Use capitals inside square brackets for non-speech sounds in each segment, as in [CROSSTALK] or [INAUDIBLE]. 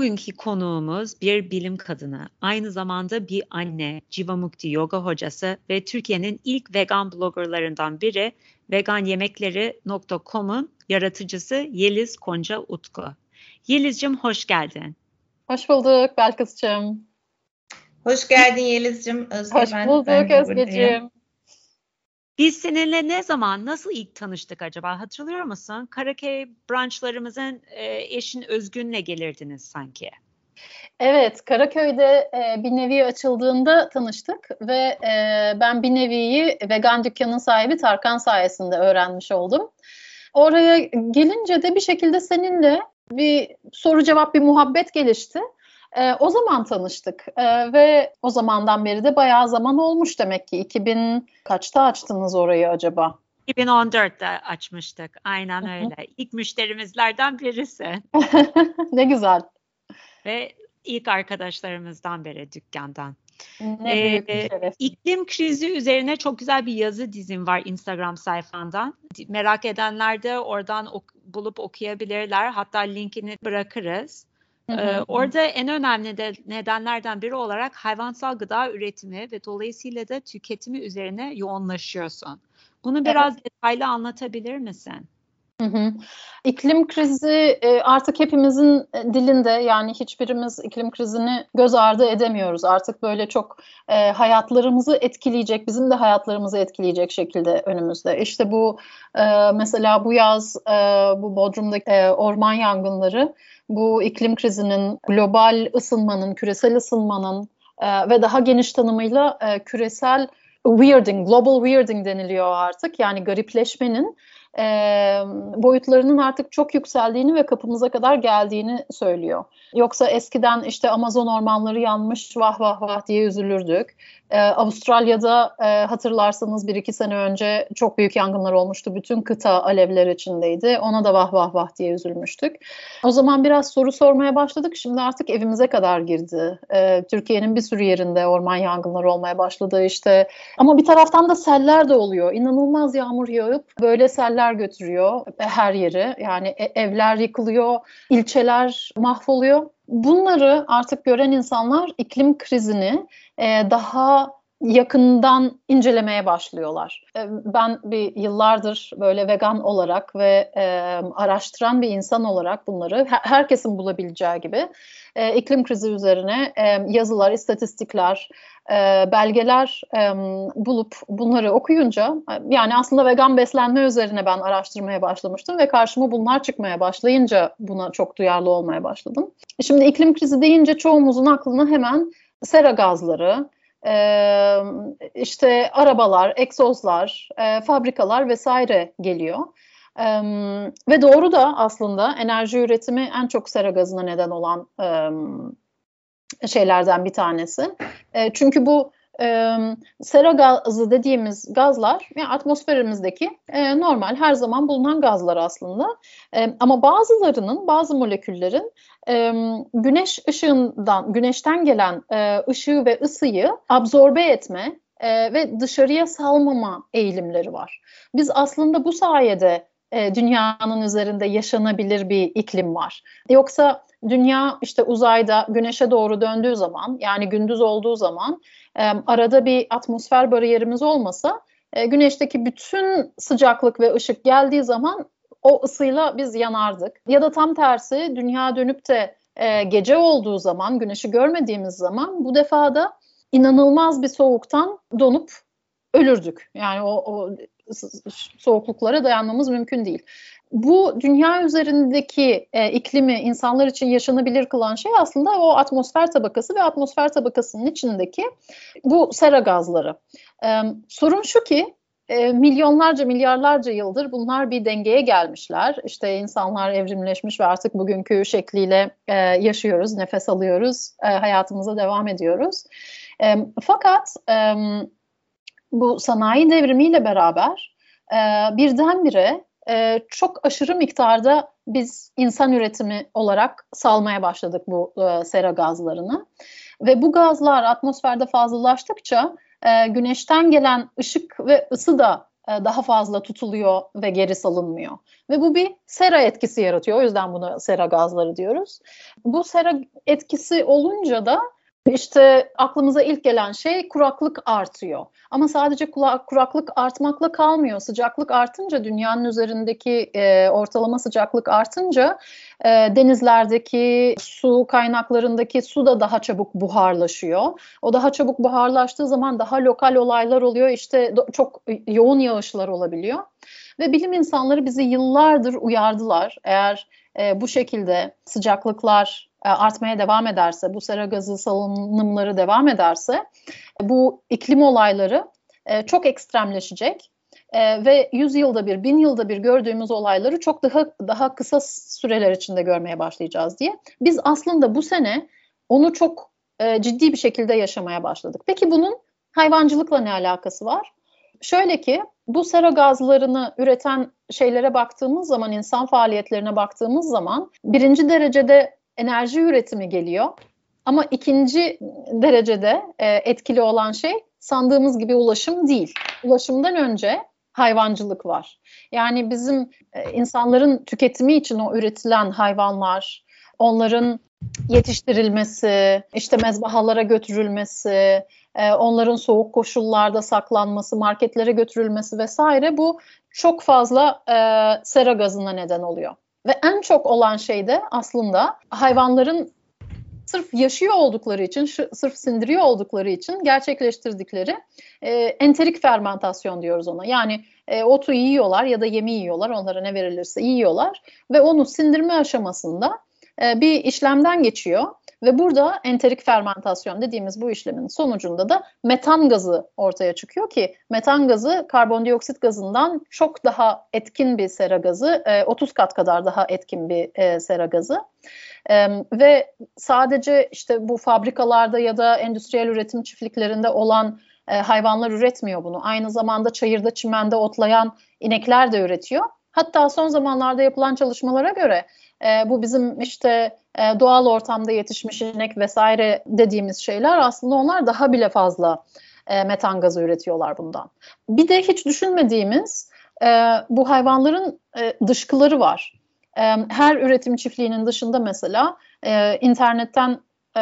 Bugünkü konuğumuz bir bilim kadını, aynı zamanda bir anne, Jivamukti yoga hocası ve Türkiye'nin ilk vegan bloggerlarından biri veganyemekleri.com'un yaratıcısı Yeliz Konca Utku. Yeliz'cim hoş geldin. Hoş bulduk Belkıs'cığım. Hoş geldin Yeliz'cim. Özge, hoş ben, bulduk ben Özgeciğim. Biz seninle ne zaman, nasıl ilk tanıştık acaba? Hatırlıyor musun? Karaköy branşlarımızın e, eşin Özgün'le gelirdiniz sanki. Evet, Karaköy'de e, bir nevi açıldığında tanıştık ve e, ben bir neviyi vegan dükkanın sahibi Tarkan sayesinde öğrenmiş oldum. Oraya gelince de bir şekilde seninle bir soru cevap bir muhabbet gelişti. E, o zaman tanıştık e, ve o zamandan beri de bayağı zaman olmuş demek ki. 2000 kaçta açtınız orayı acaba? 2014'te açmıştık. Aynen öyle. İlk müşterimizlerden birisi. [LAUGHS] ne güzel. Ve ilk arkadaşlarımızdan beri dükkandan. Ne ee, iklim krizi üzerine çok güzel bir yazı dizim var Instagram sayfandan. Merak edenler de oradan ok- bulup okuyabilirler. Hatta linkini bırakırız. Ee, orada en önemli de nedenlerden biri olarak hayvansal gıda üretimi ve dolayısıyla da tüketimi üzerine yoğunlaşıyorsun. Bunu biraz evet. detaylı anlatabilir misin? Hı hı. İklim krizi artık hepimizin dilinde yani hiçbirimiz iklim krizini göz ardı edemiyoruz. Artık böyle çok hayatlarımızı etkileyecek, bizim de hayatlarımızı etkileyecek şekilde önümüzde. İşte bu mesela bu yaz bu Bodrum'daki orman yangınları bu iklim krizinin, global ısınmanın, küresel ısınmanın e, ve daha geniş tanımıyla e, küresel weirding, global weirding deniliyor artık. Yani garipleşmenin e, boyutlarının artık çok yükseldiğini ve kapımıza kadar geldiğini söylüyor. Yoksa eskiden işte Amazon ormanları yanmış vah vah vah diye üzülürdük. Ee, Avustralya'da e, hatırlarsanız bir iki sene önce çok büyük yangınlar olmuştu. Bütün kıta alevler içindeydi. Ona da vah vah vah diye üzülmüştük. O zaman biraz soru sormaya başladık. Şimdi artık evimize kadar girdi. Ee, Türkiye'nin bir sürü yerinde orman yangınları olmaya başladı işte. Ama bir taraftan da seller de oluyor. İnanılmaz yağmur yağıp böyle seller götürüyor her yeri. Yani e, evler yıkılıyor, ilçeler mahvoluyor. Bunları artık gören insanlar iklim krizini e, daha yakından incelemeye başlıyorlar. E, ben bir yıllardır böyle vegan olarak ve e, araştıran bir insan olarak bunları herkesin bulabileceği gibi e, iklim krizi üzerine e, yazılar, istatistikler, e, belgeler e, bulup bunları okuyunca yani aslında vegan beslenme üzerine ben araştırmaya başlamıştım ve karşıma bunlar çıkmaya başlayınca buna çok duyarlı olmaya başladım. Şimdi iklim krizi deyince çoğumuzun aklına hemen sera gazları, e, işte arabalar, egzozlar, e, fabrikalar vesaire geliyor. E, ve doğru da aslında enerji üretimi en çok sera gazına neden olan e, şeylerden bir tanesi. E, çünkü bu e, sera gazı dediğimiz gazlar yani atmosferimizdeki e, normal her zaman bulunan gazlar aslında. E, ama bazılarının, bazı moleküllerin e, güneş ışığından, güneşten gelen e, ışığı ve ısıyı absorbe etme e, ve dışarıya salmama eğilimleri var. Biz aslında bu sayede e, dünyanın üzerinde yaşanabilir bir iklim var. Yoksa dünya işte uzayda güneşe doğru döndüğü zaman yani gündüz olduğu zaman e, arada bir atmosfer bariyerimiz olmasa e, güneşteki bütün sıcaklık ve ışık geldiği zaman o ısıyla biz yanardık. Ya da tam tersi dünya dönüp de gece olduğu zaman, güneşi görmediğimiz zaman bu defa da inanılmaz bir soğuktan donup ölürdük. Yani o, o soğukluklara dayanmamız mümkün değil. Bu dünya üzerindeki e, iklimi insanlar için yaşanabilir kılan şey aslında o atmosfer tabakası ve atmosfer tabakasının içindeki bu sera gazları. E, sorun şu ki e, milyonlarca milyarlarca yıldır bunlar bir dengeye gelmişler. İşte insanlar evrimleşmiş ve artık bugünkü şekliyle e, yaşıyoruz, nefes alıyoruz, e, hayatımıza devam ediyoruz. Fakat bu sanayi devrimiyle beraber e, birdenbire e, çok aşırı miktarda biz insan üretimi olarak salmaya başladık bu e, sera gazlarını. Ve bu gazlar atmosferde fazlalaştıkça e, güneşten gelen ışık ve ısı da e, daha fazla tutuluyor ve geri salınmıyor. Ve bu bir sera etkisi yaratıyor. O yüzden buna sera gazları diyoruz. Bu sera etkisi olunca da işte aklımıza ilk gelen şey kuraklık artıyor. Ama sadece kuraklık artmakla kalmıyor. Sıcaklık artınca dünyanın üzerindeki e, ortalama sıcaklık artınca e, denizlerdeki su kaynaklarındaki su da daha çabuk buharlaşıyor. O daha çabuk buharlaştığı zaman daha lokal olaylar oluyor. İşte çok yoğun yağışlar olabiliyor. Ve bilim insanları bizi yıllardır uyardılar. Eğer e, bu şekilde sıcaklıklar e, artmaya devam ederse, bu sera gazı salınımları devam ederse bu iklim olayları e, çok ekstremleşecek e, ve 100 yılda bir, 1000 yılda bir gördüğümüz olayları çok daha daha kısa süreler içinde görmeye başlayacağız diye. Biz aslında bu sene onu çok ciddi bir şekilde yaşamaya başladık. Peki bunun hayvancılıkla ne alakası var? Şöyle ki bu sera gazlarını üreten şeylere baktığımız zaman, insan faaliyetlerine baktığımız zaman birinci derecede enerji üretimi geliyor. Ama ikinci derecede e, etkili olan şey sandığımız gibi ulaşım değil. Ulaşımdan önce hayvancılık var. Yani bizim e, insanların tüketimi için o üretilen hayvanlar, onların yetiştirilmesi, işte mezbahalara götürülmesi, e, onların soğuk koşullarda saklanması, marketlere götürülmesi vesaire bu çok fazla e, sera gazına neden oluyor. Ve en çok olan şey de aslında hayvanların sırf yaşıyor oldukları için, sırf sindiriyor oldukları için gerçekleştirdikleri e, enterik fermentasyon diyoruz ona. Yani e, otu yiyorlar ya da yemi yiyorlar, onlara ne verilirse yiyorlar ve onu sindirme aşamasında e, bir işlemden geçiyor ve burada enterik fermentasyon dediğimiz bu işlemin sonucunda da metan gazı ortaya çıkıyor ki metan gazı karbondioksit gazından çok daha etkin bir sera gazı, 30 kat kadar daha etkin bir e, sera gazı. Ve sadece işte bu fabrikalarda ya da endüstriyel üretim çiftliklerinde olan e, hayvanlar üretmiyor bunu. Aynı zamanda çayırda, çimende otlayan inekler de üretiyor. Hatta son zamanlarda yapılan çalışmalara göre e, bu bizim işte e, doğal ortamda yetişmiş inek vesaire dediğimiz şeyler aslında onlar daha bile fazla e, metan gazı üretiyorlar bundan. Bir de hiç düşünmediğimiz e, bu hayvanların e, dışkıları var. E, her üretim çiftliğinin dışında mesela e, internetten e,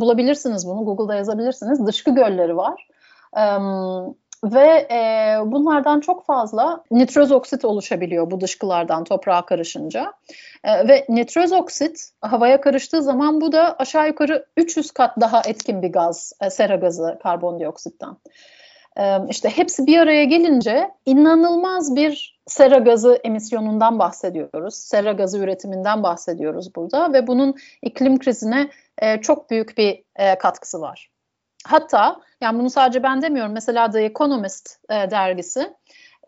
bulabilirsiniz bunu, Google'da yazabilirsiniz. Dışkı gölleri var. E, ve e, bunlardan çok fazla nitroz oksit oluşabiliyor bu dışkılardan toprağa karışınca. E, ve nitroz oksit havaya karıştığı zaman bu da aşağı yukarı 300 kat daha etkin bir gaz, e, sera gazı karbondioksitten. E, işte hepsi bir araya gelince inanılmaz bir sera gazı emisyonundan bahsediyoruz. Sera gazı üretiminden bahsediyoruz burada ve bunun iklim krizine e, çok büyük bir e, katkısı var. Hatta yani bunu sadece ben demiyorum. Mesela The Economist e, dergisi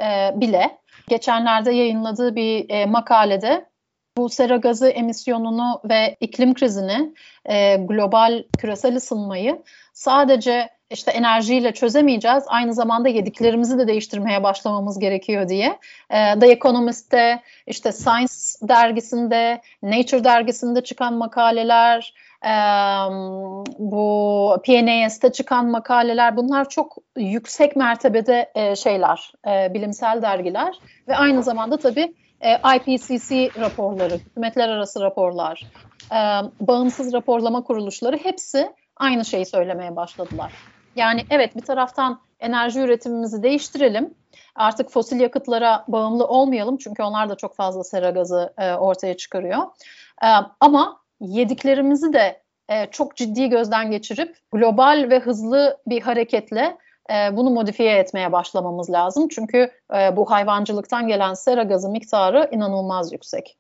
e, bile geçenlerde yayınladığı bir e, makalede bu sera gazı emisyonunu ve iklim krizini, e, global küresel ısınmayı sadece işte enerjiyle çözemeyeceğiz. Aynı zamanda yediklerimizi de değiştirmeye başlamamız gerekiyor diye. E, The Economist'te, işte Science dergisinde, Nature dergisinde çıkan makaleler, e, bu PNAS'te çıkan makaleler bunlar çok yüksek mertebede e, şeyler, e, bilimsel dergiler ve aynı zamanda tabii e, IPCC raporları, hükümetler arası raporlar, e, bağımsız raporlama kuruluşları hepsi aynı şeyi söylemeye başladılar. Yani evet bir taraftan enerji üretimimizi değiştirelim. Artık fosil yakıtlara bağımlı olmayalım çünkü onlar da çok fazla sera gazı e, ortaya çıkarıyor. E, ama yediklerimizi de e, çok ciddi gözden geçirip global ve hızlı bir hareketle e, bunu modifiye etmeye başlamamız lazım. Çünkü e, bu hayvancılıktan gelen sera gazı miktarı inanılmaz yüksek.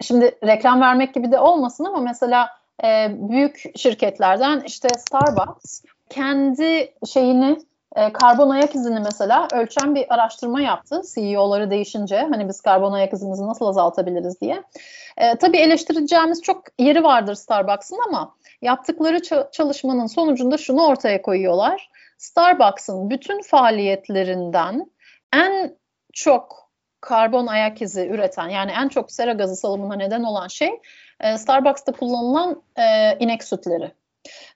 Şimdi reklam vermek gibi de olmasın ama mesela e, büyük şirketlerden işte Starbucks kendi şeyini e, karbon ayak izini mesela ölçen bir araştırma yaptı CEO'ları değişince hani biz karbon ayak izimizi nasıl azaltabiliriz diye. E, tabii eleştireceğimiz çok yeri vardır Starbucks'ın ama yaptıkları çalışmanın sonucunda şunu ortaya koyuyorlar. Starbucks'ın bütün faaliyetlerinden en çok karbon ayak izi üreten yani en çok sera gazı salımına neden olan şey e, Starbucks'ta kullanılan e, inek sütleri.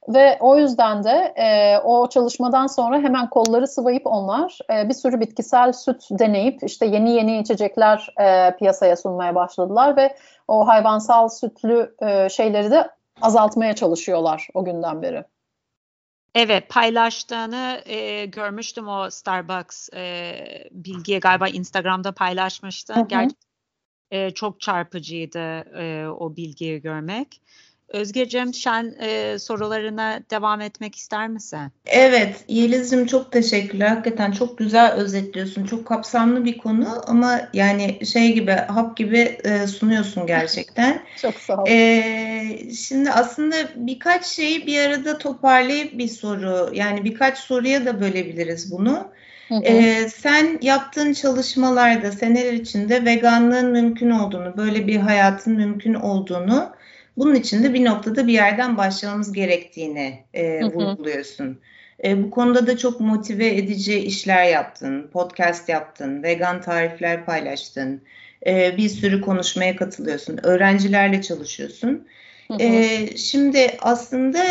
Ve o yüzden de e, o çalışmadan sonra hemen kolları sıvayıp onlar e, bir sürü bitkisel süt deneyip işte yeni yeni içecekler e, piyasaya sunmaya başladılar ve o hayvansal sütlü e, şeyleri de azaltmaya çalışıyorlar o günden beri. Evet paylaştığını e, görmüştüm o Starbucks e, bilgiye galiba Instagram'da paylaşmıştı. Gerçekten e, çok çarpıcıydı e, o bilgiyi görmek. Özgeciğim sen e, sorularına devam etmek ister misin? Evet Yeliz'cim çok teşekkürler. Hakikaten çok güzel özetliyorsun. Çok kapsamlı bir konu ama yani şey gibi hap gibi e, sunuyorsun gerçekten. [LAUGHS] çok sağ ol. E, şimdi aslında birkaç şeyi bir arada toparlayıp bir soru yani birkaç soruya da bölebiliriz bunu. Hı hı. Ee, sen yaptığın çalışmalarda seneler içinde veganlığın mümkün olduğunu, böyle bir hayatın mümkün olduğunu bunun için de bir noktada bir yerden başlamamız gerektiğini e, hı hı. vurguluyorsun. E, bu konuda da çok motive edici işler yaptın, podcast yaptın, vegan tarifler paylaştın, e, bir sürü konuşmaya katılıyorsun, öğrencilerle çalışıyorsun. Hı hı. E, şimdi aslında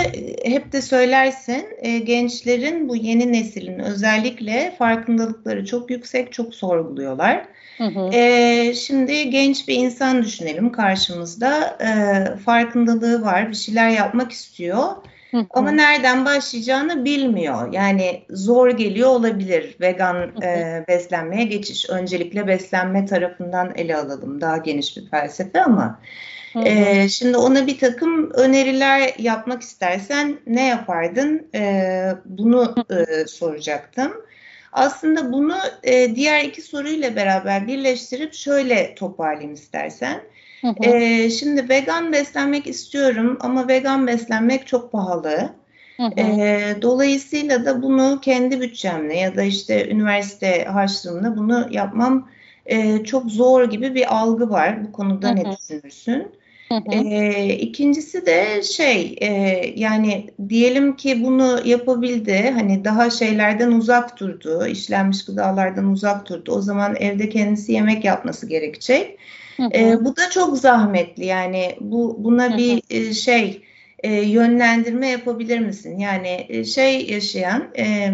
hep de söylersin e, gençlerin bu yeni neslin özellikle farkındalıkları çok yüksek, çok sorguluyorlar. Hı hı. E, şimdi genç bir insan düşünelim karşımızda e, farkındalığı var, bir şeyler yapmak istiyor. Hı hı. Ama nereden başlayacağını bilmiyor. Yani zor geliyor olabilir vegan hı hı. E, beslenmeye geçiş. Öncelikle beslenme tarafından ele alalım. Daha geniş bir felsefe ama. Hı hı. E, şimdi ona bir takım öneriler yapmak istersen ne yapardın? E, bunu e, soracaktım. Aslında bunu e, diğer iki soruyla beraber birleştirip şöyle toparlayayım istersen. Hı hı. E, şimdi vegan beslenmek istiyorum ama vegan beslenmek çok pahalı. Hı hı. E, dolayısıyla da bunu kendi bütçemle ya da işte üniversite harçlığımla bunu yapmam e, çok zor gibi bir algı var. Bu konuda hı hı. ne düşünürsün? E, ikincisi de şey e, yani diyelim ki bunu yapabildi hani daha şeylerden uzak durdu işlenmiş gıdalardan uzak durdu o zaman evde kendisi yemek yapması gerekecek. E, bu da çok zahmetli yani bu buna bir e, şey e, yönlendirme yapabilir misin? Yani e, şey yaşayan e,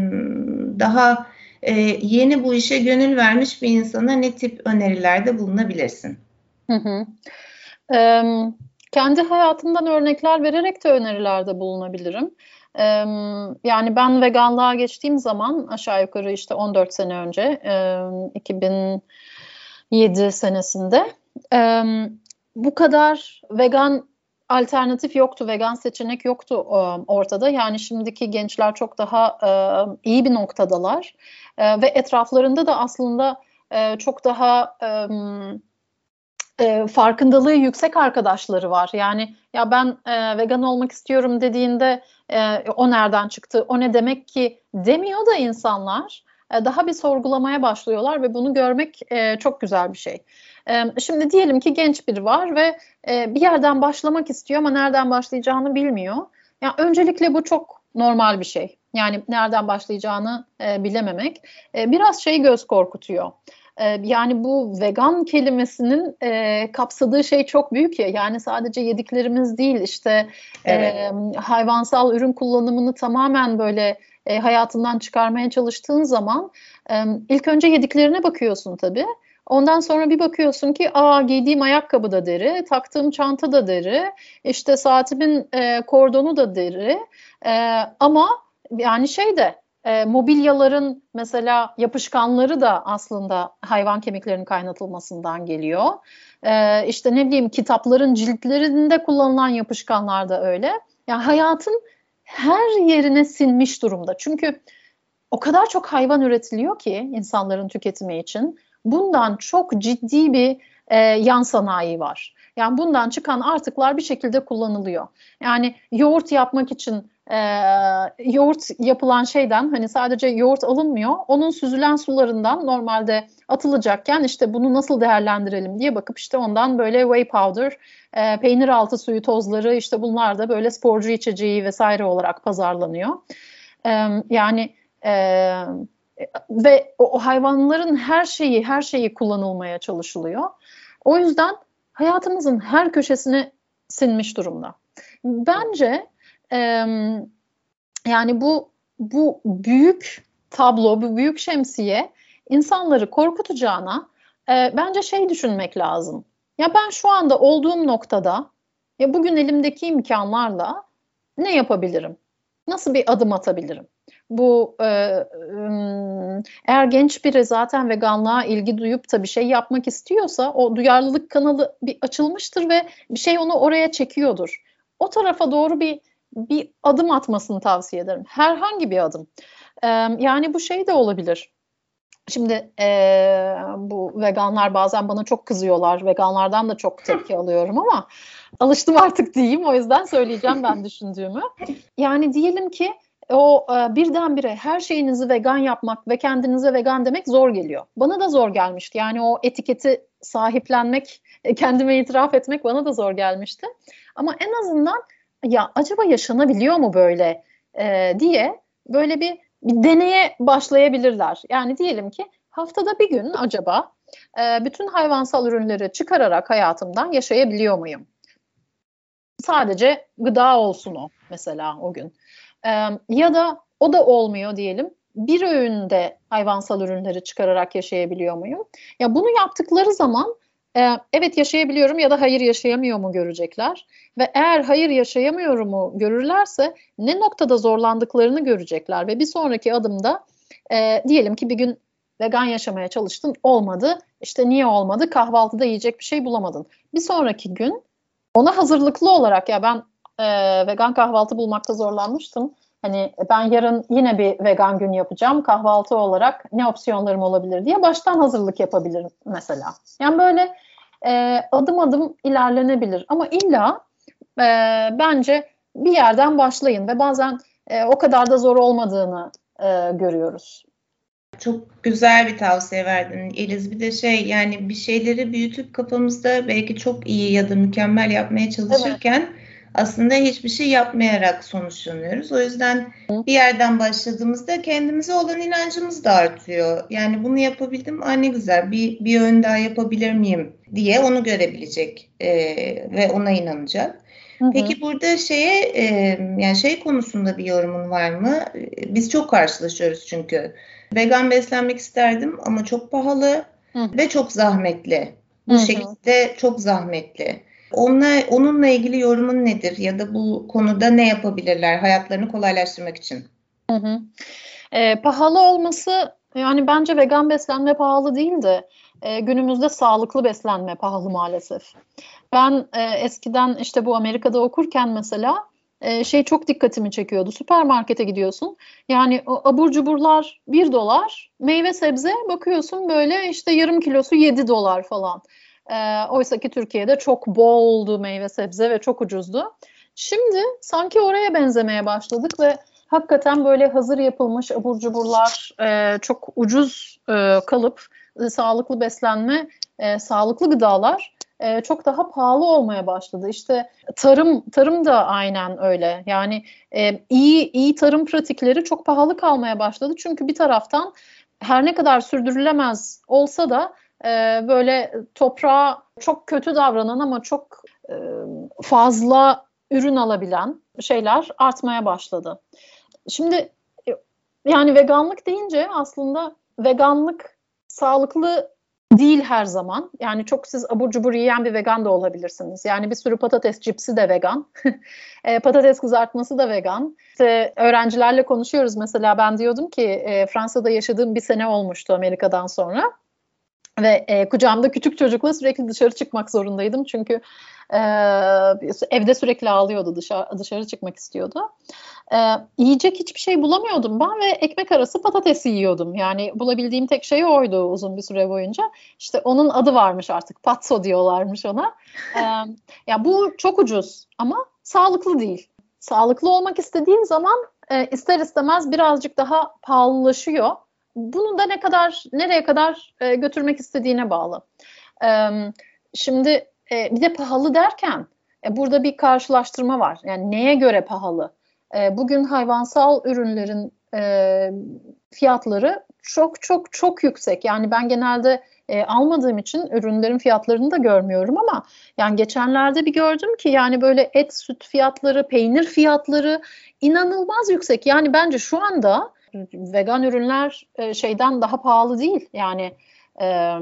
daha e, yeni bu işe gönül vermiş bir insana ne tip önerilerde bulunabilirsin? Hı hı. Ee, kendi hayatımdan örnekler vererek de önerilerde bulunabilirim. Ee, yani ben veganlığa geçtiğim zaman aşağı yukarı işte 14 sene önce, e, 2007 senesinde e, bu kadar vegan alternatif yoktu, vegan seçenek yoktu ortada. Yani şimdiki gençler çok daha e, iyi bir noktadalar e, ve etraflarında da aslında e, çok daha e, farkındalığı yüksek arkadaşları var. Yani ya ben e, vegan olmak istiyorum dediğinde e, o nereden çıktı, o ne demek ki demiyor da insanlar e, daha bir sorgulamaya başlıyorlar ve bunu görmek e, çok güzel bir şey. E, şimdi diyelim ki genç biri var ve e, bir yerden başlamak istiyor ama nereden başlayacağını bilmiyor. Yani öncelikle bu çok normal bir şey. Yani nereden başlayacağını e, bilememek e, biraz şey göz korkutuyor. Ee, yani bu vegan kelimesinin e, kapsadığı şey çok büyük ya. Yani sadece yediklerimiz değil işte evet. e, hayvansal ürün kullanımını tamamen böyle e, hayatından çıkarmaya çalıştığın zaman e, ilk önce yediklerine bakıyorsun tabii. Ondan sonra bir bakıyorsun ki aa giydiğim ayakkabı da deri, taktığım çanta da deri, işte saatimin e, kordonu da deri. E, ama yani şey de e, mobilyaların mesela yapışkanları da aslında hayvan kemiklerinin kaynatılmasından geliyor. E, işte ne bileyim kitapların ciltlerinde kullanılan yapışkanlar da öyle. Yani hayatın her yerine sinmiş durumda. Çünkü o kadar çok hayvan üretiliyor ki insanların tüketimi için. Bundan çok ciddi bir e, yan sanayi var. Yani bundan çıkan artıklar bir şekilde kullanılıyor. Yani yoğurt yapmak için e, yoğurt yapılan şeyden hani sadece yoğurt alınmıyor. Onun süzülen sularından normalde atılacakken işte bunu nasıl değerlendirelim diye bakıp işte ondan böyle whey powder, e, peynir altı suyu tozları işte bunlar da böyle sporcu içeceği vesaire olarak pazarlanıyor. E, yani e, ve o hayvanların her şeyi her şeyi kullanılmaya çalışılıyor. O yüzden hayatımızın her köşesine sinmiş durumda. Bence e, yani bu bu büyük tablo, bu büyük şemsiye insanları korkutacağına e, bence şey düşünmek lazım. Ya ben şu anda olduğum noktada ya bugün elimdeki imkanlarla ne yapabilirim? Nasıl bir adım atabilirim? Bu e, eğer genç biri zaten veganlığa ilgi duyup da bir şey yapmak istiyorsa o duyarlılık kanalı bir açılmıştır ve bir şey onu oraya çekiyordur. O tarafa doğru bir bir adım atmasını tavsiye ederim. Herhangi bir adım. E, yani bu şey de olabilir. Şimdi e, bu veganlar bazen bana çok kızıyorlar. Veganlardan da çok tepki alıyorum ama alıştım artık diyeyim. O yüzden söyleyeceğim ben [LAUGHS] düşündüğümü. Yani diyelim ki o e, birdenbire her şeyinizi vegan yapmak ve kendinize vegan demek zor geliyor. Bana da zor gelmişti. Yani o etiketi sahiplenmek, e, kendime itiraf etmek bana da zor gelmişti. Ama en azından ya acaba yaşanabiliyor mu böyle e, diye böyle bir, bir deneye başlayabilirler. Yani diyelim ki haftada bir gün acaba e, bütün hayvansal ürünleri çıkararak hayatımdan yaşayabiliyor muyum? Sadece gıda olsun o mesela o gün. E, ya da o da olmuyor diyelim. Bir öğünde hayvansal ürünleri çıkararak yaşayabiliyor muyum? Ya bunu yaptıkları zaman e, evet yaşayabiliyorum ya da hayır yaşayamıyor mu görecekler. Ve eğer hayır yaşayamıyor mu görürlerse ne noktada zorlandıklarını görecekler. Ve bir sonraki adımda e, diyelim ki bir gün vegan yaşamaya çalıştın olmadı. İşte niye olmadı? Kahvaltıda yiyecek bir şey bulamadın. Bir sonraki gün ona hazırlıklı olarak ya ben e, vegan kahvaltı bulmakta zorlanmıştım. Hani ben yarın yine bir vegan gün yapacağım. Kahvaltı olarak ne opsiyonlarım olabilir diye baştan hazırlık yapabilirim mesela. Yani böyle e, adım adım ilerlenebilir. Ama illa e, bence bir yerden başlayın ve bazen e, o kadar da zor olmadığını e, görüyoruz. Çok güzel bir tavsiye verdin Eliz. Bir de şey yani bir şeyleri büyütüp kafamızda belki çok iyi ya da mükemmel yapmaya çalışırken evet. Aslında hiçbir şey yapmayarak sonuçlanıyoruz. O yüzden bir yerden başladığımızda kendimize olan inancımız da artıyor. Yani bunu yapabildim, aa ne güzel bir, bir ön daha yapabilir miyim diye onu görebilecek e, ve ona inanacak. Hı Peki burada şeye e, yani şey konusunda bir yorumun var mı? Biz çok karşılaşıyoruz çünkü. Vegan beslenmek isterdim ama çok pahalı Hı. ve çok zahmetli. Bu Hı-hı. şekilde çok zahmetli. Onunla, onunla ilgili yorumun nedir ya da bu konuda ne yapabilirler hayatlarını kolaylaştırmak için? Hı hı. E, pahalı olması yani bence vegan beslenme pahalı değil de e, günümüzde sağlıklı beslenme pahalı maalesef. Ben e, eskiden işte bu Amerika'da okurken mesela e, şey çok dikkatimi çekiyordu. Süpermarkete gidiyorsun. Yani o abur cuburlar 1 dolar. Meyve sebze bakıyorsun böyle işte yarım kilosu 7 dolar falan. E, Oysa ki Türkiye'de çok boldu meyve sebze ve çok ucuzdu. Şimdi sanki oraya benzemeye başladık ve hakikaten böyle hazır yapılmış abur cuburlar e, çok ucuz e, kalıp e, sağlıklı beslenme, e, sağlıklı gıdalar e, çok daha pahalı olmaya başladı. İşte tarım tarım da aynen öyle. Yani e, iyi iyi tarım pratikleri çok pahalı kalmaya başladı. Çünkü bir taraftan her ne kadar sürdürülemez olsa da e, böyle toprağa çok kötü davranan ama çok e, fazla ürün alabilen şeyler artmaya başladı. Şimdi e, yani veganlık deyince aslında veganlık sağlıklı değil her zaman. Yani çok siz abur cubur yiyen bir vegan da olabilirsiniz. Yani bir sürü patates cipsi de vegan. [LAUGHS] e, patates kızartması da vegan. İşte öğrencilerle konuşuyoruz mesela ben diyordum ki e, Fransa'da yaşadığım bir sene olmuştu Amerika'dan sonra. Ve e, kucağımda küçük çocukla sürekli dışarı çıkmak zorundaydım. Çünkü e, evde sürekli ağlıyordu dışarı, dışarı çıkmak istiyordu. E, yiyecek hiçbir şey bulamıyordum ben ve ekmek arası patates yiyordum. Yani bulabildiğim tek şey oydu uzun bir süre boyunca. İşte onun adı varmış artık patso diyorlarmış ona. E, ya bu çok ucuz ama sağlıklı değil. Sağlıklı olmak istediğin zaman e, ister istemez birazcık daha pahalılaşıyor bunu da ne kadar nereye kadar e, götürmek istediğine bağlı. E, şimdi e, bir de pahalı derken e, burada bir karşılaştırma var. Yani neye göre pahalı? E, bugün hayvansal ürünlerin e, fiyatları çok çok çok yüksek. Yani ben genelde e, almadığım için ürünlerin fiyatlarını da görmüyorum ama yani geçenlerde bir gördüm ki yani böyle et süt fiyatları, peynir fiyatları inanılmaz yüksek. Yani bence şu anda vegan ürünler e, şeyden daha pahalı değil. Yani e,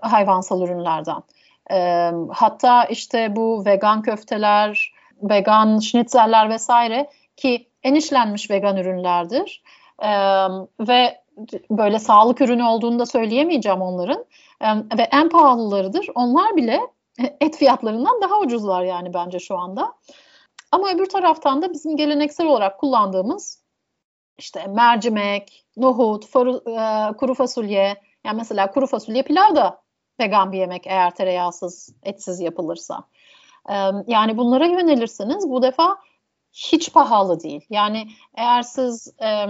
hayvansal ürünlerden. E, hatta işte bu vegan köfteler, vegan schnitzeller vesaire ki en işlenmiş vegan ürünlerdir. Ve böyle sağlık ürünü olduğunu da söyleyemeyeceğim onların. Ve en pahalılarıdır. Onlar bile et fiyatlarından daha ucuzlar yani bence şu anda. Ama öbür taraftan da bizim geleneksel olarak kullandığımız işte mercimek, nohut, foru, e, kuru fasulye, yani mesela kuru fasulye pilav da vegan bir yemek eğer tereyağsız, etsiz yapılırsa. E, yani bunlara yönelirsiniz bu defa hiç pahalı değil. Yani eğer siz e,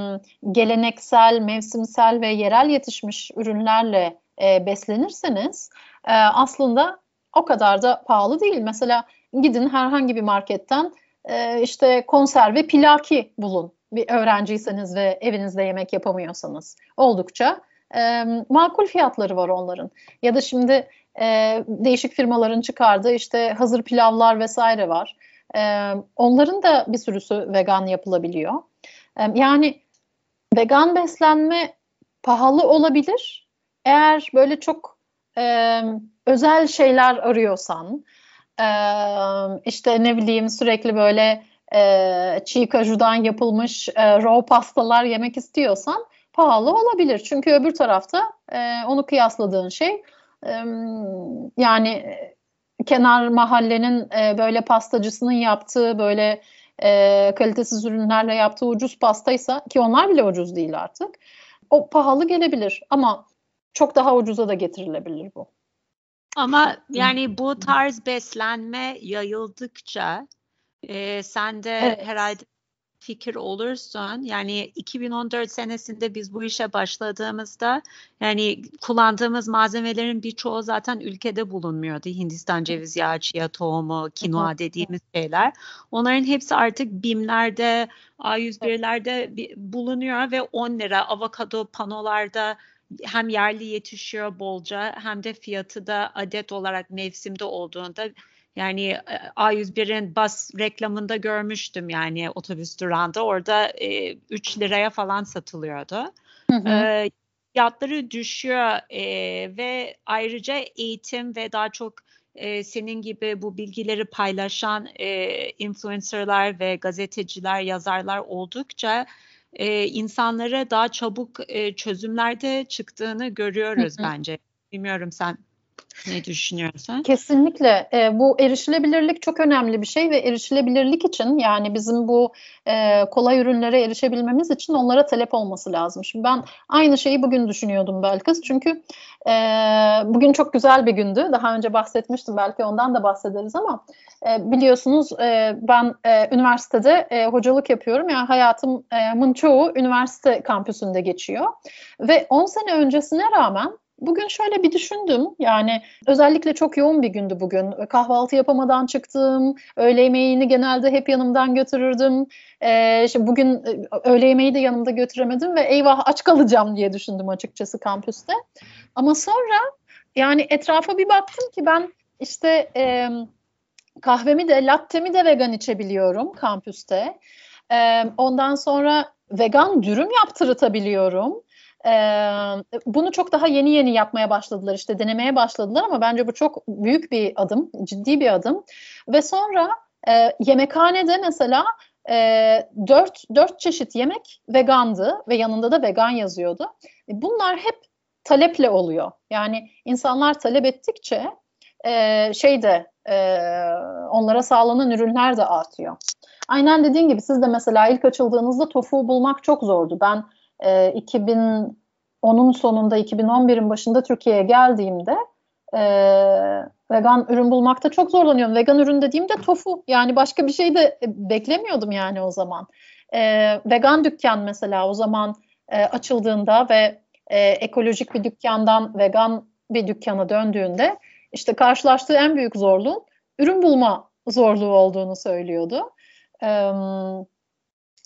geleneksel, mevsimsel ve yerel yetişmiş ürünlerle e, beslenirseniz e, aslında o kadar da pahalı değil. Mesela gidin herhangi bir marketten e, işte konserve pilaki bulun. Bir öğrenciyseniz ve evinizde yemek yapamıyorsanız. Oldukça e, makul fiyatları var onların. Ya da şimdi e, değişik firmaların çıkardığı işte hazır pilavlar vesaire var. E, onların da bir sürüsü vegan yapılabiliyor. E, yani vegan beslenme pahalı olabilir. Eğer böyle çok e, özel şeyler arıyorsan, e, işte ne bileyim sürekli böyle e, çiğ kajudan yapılmış e, raw pastalar yemek istiyorsan pahalı olabilir. Çünkü öbür tarafta e, onu kıyasladığın şey e, yani kenar mahallenin e, böyle pastacısının yaptığı böyle e, kalitesiz ürünlerle yaptığı ucuz pastaysa ki onlar bile ucuz değil artık. O pahalı gelebilir ama çok daha ucuza da getirilebilir bu. Ama yani bu tarz beslenme yayıldıkça e, sen de evet. herhalde fikir olursun. Yani 2014 senesinde biz bu işe başladığımızda yani kullandığımız malzemelerin birçoğu zaten ülkede bulunmuyordu. Hindistan ceviz yağı, chia tohumu, kinoa dediğimiz şeyler. Onların hepsi artık BİM'lerde, A101'lerde bulunuyor ve 10 lira avokado panolarda hem yerli yetişiyor bolca hem de fiyatı da adet olarak mevsimde olduğunda yani e, A101'in bas reklamında görmüştüm yani otobüs durağında orada e, 3 liraya falan satılıyordu. Hı hı. E, fiyatları düşüyor e, ve ayrıca eğitim ve daha çok e, senin gibi bu bilgileri paylaşan e, influencerlar ve gazeteciler, yazarlar oldukça e, insanlara daha çabuk e, çözümlerde çıktığını görüyoruz hı hı. bence. Bilmiyorum sen ne düşünüyorsun? Kesinlikle. E, bu erişilebilirlik çok önemli bir şey ve erişilebilirlik için yani bizim bu e, kolay ürünlere erişebilmemiz için onlara talep olması lazım. Şimdi ben aynı şeyi bugün düşünüyordum Belkıs. Çünkü e, bugün çok güzel bir gündü. Daha önce bahsetmiştim. Belki ondan da bahsederiz ama e, biliyorsunuz e, ben e, üniversitede e, hocalık yapıyorum. Yani hayatımın çoğu üniversite kampüsünde geçiyor. Ve 10 sene öncesine rağmen Bugün şöyle bir düşündüm. Yani özellikle çok yoğun bir gündü bugün. Kahvaltı yapamadan çıktım. Öğle yemeğini genelde hep yanımdan götürürdüm. Ee, işte bugün e, öğle yemeği de yanımda götüremedim ve eyvah aç kalacağım diye düşündüm açıkçası kampüste. Ama sonra yani etrafa bir baktım ki ben işte e, kahvemi de lattemi de vegan içebiliyorum kampüste. E, ondan sonra vegan dürüm yaptırtabiliyorum. Ee, bunu çok daha yeni yeni yapmaya başladılar işte denemeye başladılar ama bence bu çok büyük bir adım, ciddi bir adım. Ve sonra e, yemekhanede mesela e, dört, dört çeşit yemek vegandı ve yanında da vegan yazıyordu. E, bunlar hep taleple oluyor. Yani insanlar talep ettikçe e, şey e, onlara sağlanan ürünler de artıyor. Aynen dediğin gibi siz de mesela ilk açıldığınızda tofu bulmak çok zordu. Ben e, ee, 2010'un sonunda 2011'in başında Türkiye'ye geldiğimde e, vegan ürün bulmakta çok zorlanıyorum. Vegan ürün dediğimde tofu yani başka bir şey de beklemiyordum yani o zaman. E, vegan dükkan mesela o zaman e, açıldığında ve e, ekolojik bir dükkandan vegan bir dükkana döndüğünde işte karşılaştığı en büyük zorluğun ürün bulma zorluğu olduğunu söylüyordu. E,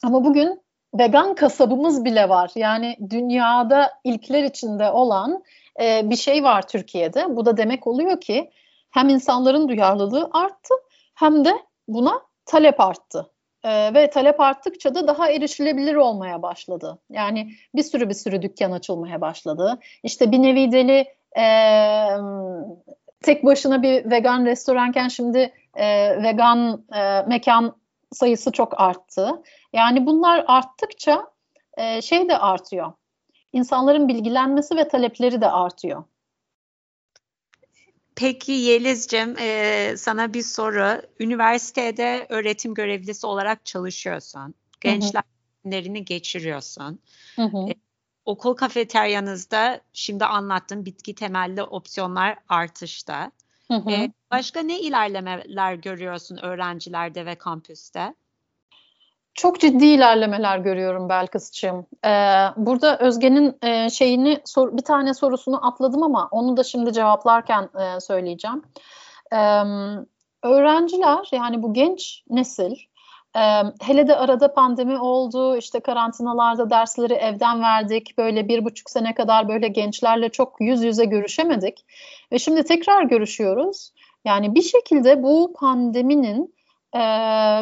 ama bugün vegan kasabımız bile var. Yani dünyada ilkler içinde olan e, bir şey var Türkiye'de. Bu da demek oluyor ki hem insanların duyarlılığı arttı hem de buna talep arttı. Ee, ve talep arttıkça da daha erişilebilir olmaya başladı. Yani bir sürü bir sürü dükkan açılmaya başladı. İşte bir nevi deli e, tek başına bir vegan restoranken şimdi e, vegan e, mekan sayısı çok arttı. Yani bunlar arttıkça e, şey de artıyor. İnsanların bilgilenmesi ve talepleri de artıyor. Peki Yeliz'cim e, sana bir soru. Üniversitede öğretim görevlisi olarak çalışıyorsun. Gençler günlerini geçiriyorsun. Hı hı. E, okul kafeteryanızda şimdi anlattım bitki temelli opsiyonlar artışta. Hı hı. E, başka ne ilerlemeler görüyorsun öğrencilerde ve kampüste? Çok ciddi ilerlemeler görüyorum Belkıs'cığım. Ee, burada Özge'nin e, şeyini sor, bir tane sorusunu atladım ama onu da şimdi cevaplarken e, söyleyeceğim. Ee, öğrenciler yani bu genç nesil e, hele de arada pandemi oldu işte karantinalarda dersleri evden verdik böyle bir buçuk sene kadar böyle gençlerle çok yüz yüze görüşemedik ve şimdi tekrar görüşüyoruz. Yani bir şekilde bu pandeminin e,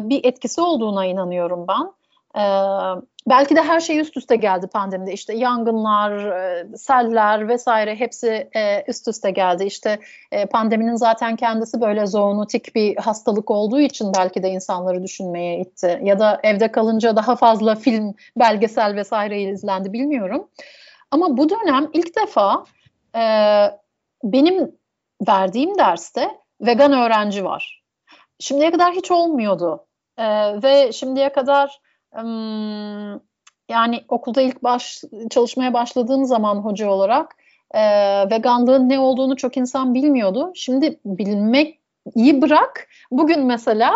bir etkisi olduğuna inanıyorum ben. E, belki de her şey üst üste geldi pandemide. İşte yangınlar, e, seller vesaire hepsi e, üst üste geldi. İşte e, pandeminin zaten kendisi böyle zoonotik bir hastalık olduğu için belki de insanları düşünmeye itti. Ya da evde kalınca daha fazla film, belgesel vesaire izlendi bilmiyorum. Ama bu dönem ilk defa e, benim verdiğim derste vegan öğrenci var. Şimdiye kadar hiç olmuyordu. E, ve şimdiye kadar um, yani okulda ilk baş çalışmaya başladığım zaman hoca olarak e, veganlığın ne olduğunu çok insan bilmiyordu. Şimdi bilmek iyi bırak. Bugün mesela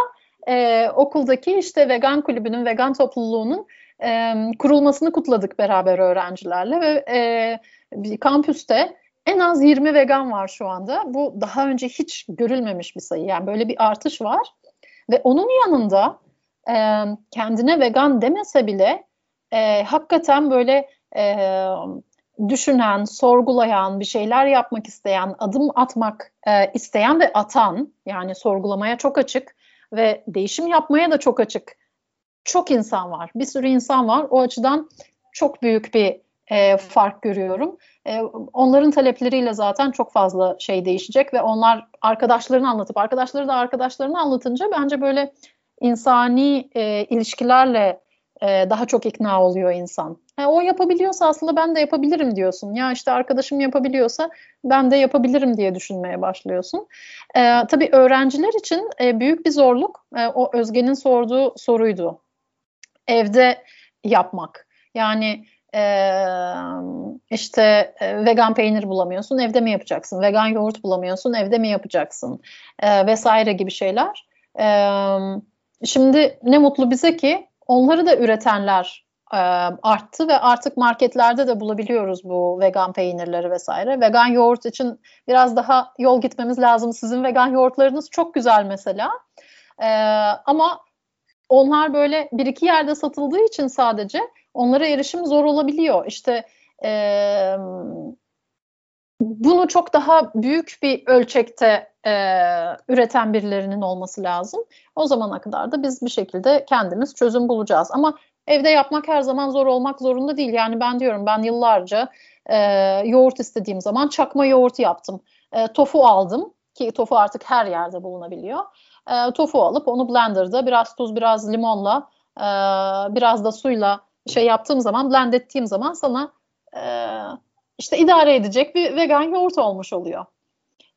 e, okuldaki işte vegan kulübünün, vegan topluluğunun e, kurulmasını kutladık beraber öğrencilerle ve e, kampüste en az 20 vegan var şu anda. Bu daha önce hiç görülmemiş bir sayı. Yani böyle bir artış var. Ve onun yanında e, kendine vegan demese bile e, hakikaten böyle e, düşünen, sorgulayan, bir şeyler yapmak isteyen, adım atmak e, isteyen ve atan yani sorgulamaya çok açık ve değişim yapmaya da çok açık çok insan var. Bir sürü insan var. O açıdan çok büyük bir e, fark görüyorum. E, onların talepleriyle zaten çok fazla şey değişecek ve onlar arkadaşlarını anlatıp arkadaşları da arkadaşlarını anlatınca bence böyle insani e, ilişkilerle e, daha çok ikna oluyor insan. Yani o yapabiliyorsa aslında ben de yapabilirim diyorsun. Ya işte arkadaşım yapabiliyorsa ben de yapabilirim diye düşünmeye başlıyorsun. E, tabii öğrenciler için e, büyük bir zorluk e, o Özge'nin sorduğu soruydu. Evde yapmak. Yani ee, işte vegan peynir bulamıyorsun evde mi yapacaksın? Vegan yoğurt bulamıyorsun evde mi yapacaksın? Ee, vesaire gibi şeyler. Ee, şimdi ne mutlu bize ki onları da üretenler e, arttı ve artık marketlerde de bulabiliyoruz bu vegan peynirleri vesaire. Vegan yoğurt için biraz daha yol gitmemiz lazım. Sizin vegan yoğurtlarınız çok güzel mesela. Ama onlar böyle bir iki yerde satıldığı için sadece onlara erişim zor olabiliyor. İşte e, bunu çok daha büyük bir ölçekte e, üreten birilerinin olması lazım. O zamana kadar da biz bir şekilde kendimiz çözüm bulacağız. Ama evde yapmak her zaman zor olmak zorunda değil. Yani ben diyorum ben yıllarca e, yoğurt istediğim zaman çakma yoğurt yaptım. E, tofu aldım ki tofu artık her yerde bulunabiliyor. E, tofu alıp onu blenderda biraz tuz biraz limonla e, biraz da suyla şey yaptığım zaman, blend ettiğim zaman sana e, işte idare edecek bir vegan yoğurt olmuş oluyor.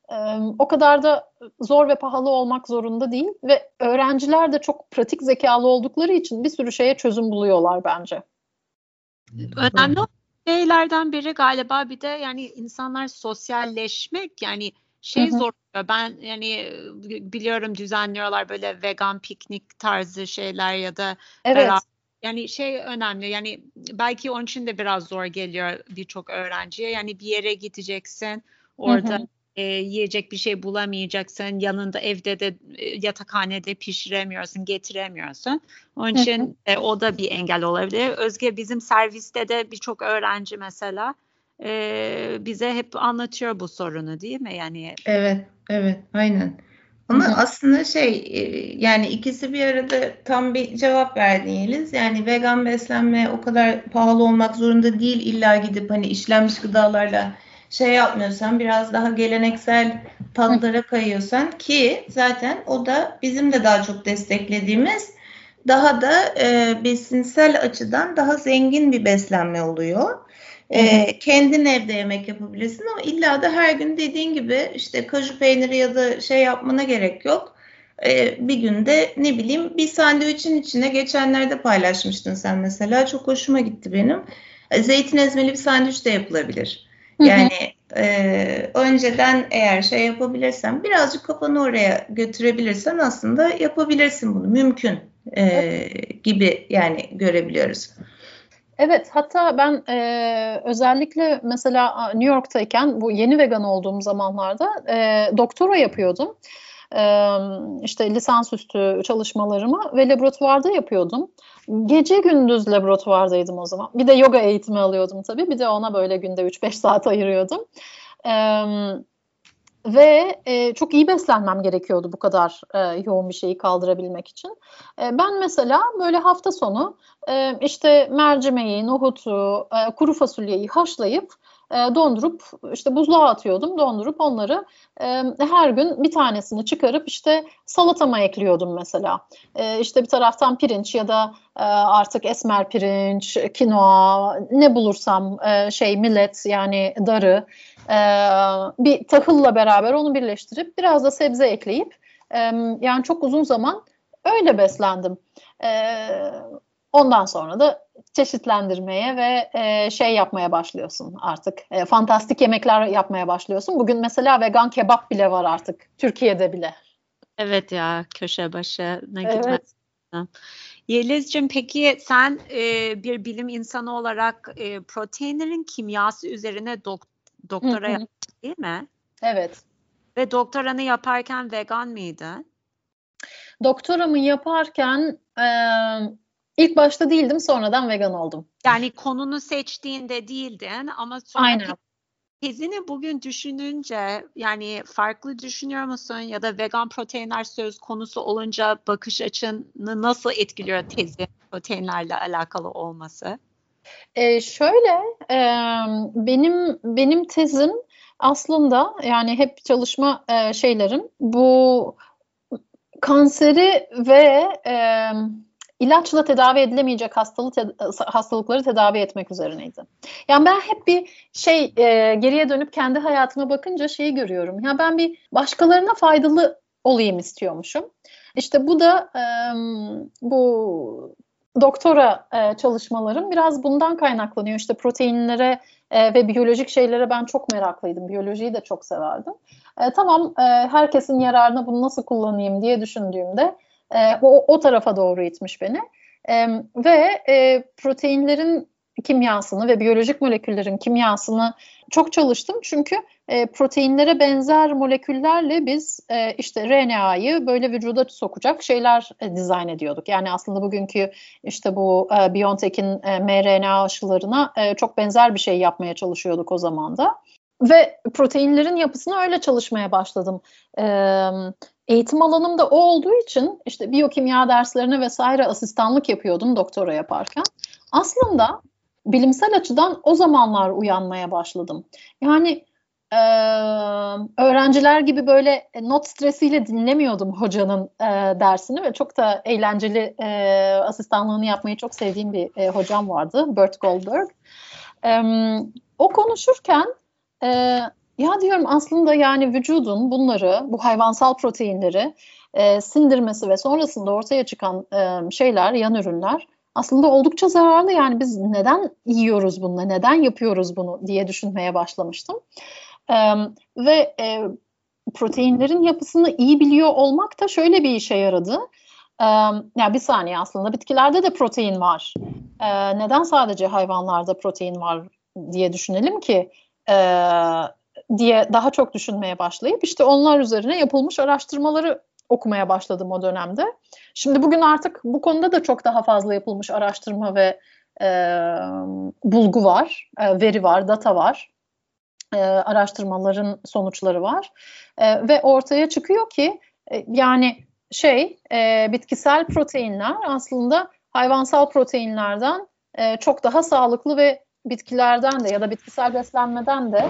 E, o kadar da zor ve pahalı olmak zorunda değil ve öğrenciler de çok pratik zekalı oldukları için bir sürü şeye çözüm buluyorlar bence. Önemli şeylerden biri galiba bir de yani insanlar sosyalleşmek yani şey zor ben yani biliyorum düzenliyorlar böyle vegan piknik tarzı şeyler ya da evet. beraber yani şey önemli yani belki onun için de biraz zor geliyor birçok öğrenciye. Yani bir yere gideceksin orada hı hı. E, yiyecek bir şey bulamayacaksın. Yanında evde de e, yatakhanede pişiremiyorsun, getiremiyorsun. Onun için e, o da bir engel olabilir. Özge bizim serviste de birçok öğrenci mesela e, bize hep anlatıyor bu sorunu değil mi? Yani Evet, evet, aynen. Ama Hı-hı. aslında şey e, yani ikisi bir arada tam bir cevap verdin Yeliz. Yani vegan beslenme o kadar pahalı olmak zorunda değil. İlla gidip hani işlenmiş gıdalarla şey yapmıyorsan biraz daha geleneksel tatlara kayıyorsan ki zaten o da bizim de daha çok desteklediğimiz daha da e, besinsel açıdan daha zengin bir beslenme oluyor. E, kendin evde yemek yapabilirsin ama illa da her gün dediğin gibi işte kaju peyniri ya da şey yapmana gerek yok. E, bir günde ne bileyim bir sandviçin içine geçenlerde paylaşmıştın sen mesela çok hoşuma gitti benim. E, zeytin ezmeli bir sandviç de yapılabilir. Yani e, önceden eğer şey yapabilirsen birazcık kafanı oraya götürebilirsen aslında yapabilirsin bunu mümkün e, gibi yani görebiliyoruz. Evet, hatta ben e, özellikle mesela New York'tayken bu yeni vegan olduğum zamanlarda e, doktora yapıyordum. E, işte lisansüstü çalışmalarımı ve laboratuvarda yapıyordum. Gece gündüz laboratuvardaydım o zaman. Bir de yoga eğitimi alıyordum tabii. Bir de ona böyle günde 3-5 saat ayırıyordum. Evet ve e, çok iyi beslenmem gerekiyordu bu kadar e, yoğun bir şeyi kaldırabilmek için. E, ben mesela böyle hafta sonu e, işte mercimeği, nohutu, e, kuru fasulyeyi haşlayıp e, dondurup işte buzluğa atıyordum. Dondurup onları e, her gün bir tanesini çıkarıp işte salatama ekliyordum mesela. E, işte bir taraftan pirinç ya da e, artık esmer pirinç, kinoa ne bulursam e, şey millet yani darı e, bir tahılla beraber onu birleştirip biraz da sebze ekleyip e, yani çok uzun zaman öyle beslendim. E, ondan sonra da çeşitlendirmeye ve e, şey yapmaya başlıyorsun artık. E, fantastik yemekler yapmaya başlıyorsun. Bugün mesela vegan kebap bile var artık Türkiye'de bile. Evet ya köşe başına gitmez. Evet. Yeliz'cim peki sen e, bir bilim insanı olarak e, proteinlerin kimyası üzerine dok doktora yaptın değil mi? Evet. Ve doktoranı yaparken vegan mıydın? Doktoramı yaparken e, ilk başta değildim sonradan vegan oldum. Yani konunu seçtiğinde değildin ama sonra Aynen. tezini bugün düşününce yani farklı düşünüyor musun ya da vegan proteinler söz konusu olunca bakış açını nasıl etkiliyor tezi proteinlerle alakalı olması? E, şöyle e, benim benim tezim aslında yani hep çalışma e, şeylerim bu kanseri ve e, ilaçla tedavi edilemeyecek hastalık te hastalıkları tedavi etmek üzerineydi. Yani ben hep bir şey e, geriye dönüp kendi hayatıma bakınca şeyi görüyorum. Ya yani ben bir başkalarına faydalı olayım istiyormuşum. İşte bu da e, bu doktora e, çalışmalarım biraz bundan kaynaklanıyor. İşte proteinlere e, ve biyolojik şeylere ben çok meraklıydım. Biyolojiyi de çok severdim. E, tamam e, herkesin yararına bunu nasıl kullanayım diye düşündüğümde e, o, o tarafa doğru itmiş beni. E, ve e, proteinlerin kimyasını ve biyolojik moleküllerin kimyasını çok çalıştım. Çünkü e, proteinlere benzer moleküllerle biz e, işte RNA'yı böyle vücuda sokacak şeyler e, dizayn ediyorduk. Yani aslında bugünkü işte bu e, BioNTech'in e, mRNA aşılarına e, çok benzer bir şey yapmaya çalışıyorduk o zaman da. Ve proteinlerin yapısını öyle çalışmaya başladım. E, eğitim alanım da o olduğu için işte biyokimya derslerine vesaire asistanlık yapıyordum doktora yaparken. Aslında bilimsel açıdan o zamanlar uyanmaya başladım. Yani e, öğrenciler gibi böyle not stresiyle dinlemiyordum hocanın e, dersini ve çok da eğlenceli e, asistanlığını yapmayı çok sevdiğim bir e, hocam vardı, Bert Goldberg. E, o konuşurken e, ya diyorum aslında yani vücudun bunları, bu hayvansal proteinleri e, sindirmesi ve sonrasında ortaya çıkan e, şeyler, yan ürünler aslında oldukça zararlı. Yani biz neden yiyoruz bunu, neden yapıyoruz bunu diye düşünmeye başlamıştım. E, ve e, proteinlerin yapısını iyi biliyor olmak da şöyle bir işe yaradı. E, yani bir saniye aslında bitkilerde de protein var. E, neden sadece hayvanlarda protein var diye düşünelim ki e, diye daha çok düşünmeye başlayıp işte onlar üzerine yapılmış araştırmaları okumaya başladım o dönemde. Şimdi bugün artık bu konuda da çok daha fazla yapılmış araştırma ve e, bulgu var, e, veri var, data var, e, araştırmaların sonuçları var e, ve ortaya çıkıyor ki e, yani şey e, bitkisel proteinler aslında hayvansal proteinlerden e, çok daha sağlıklı ve bitkilerden de ya da bitkisel beslenmeden de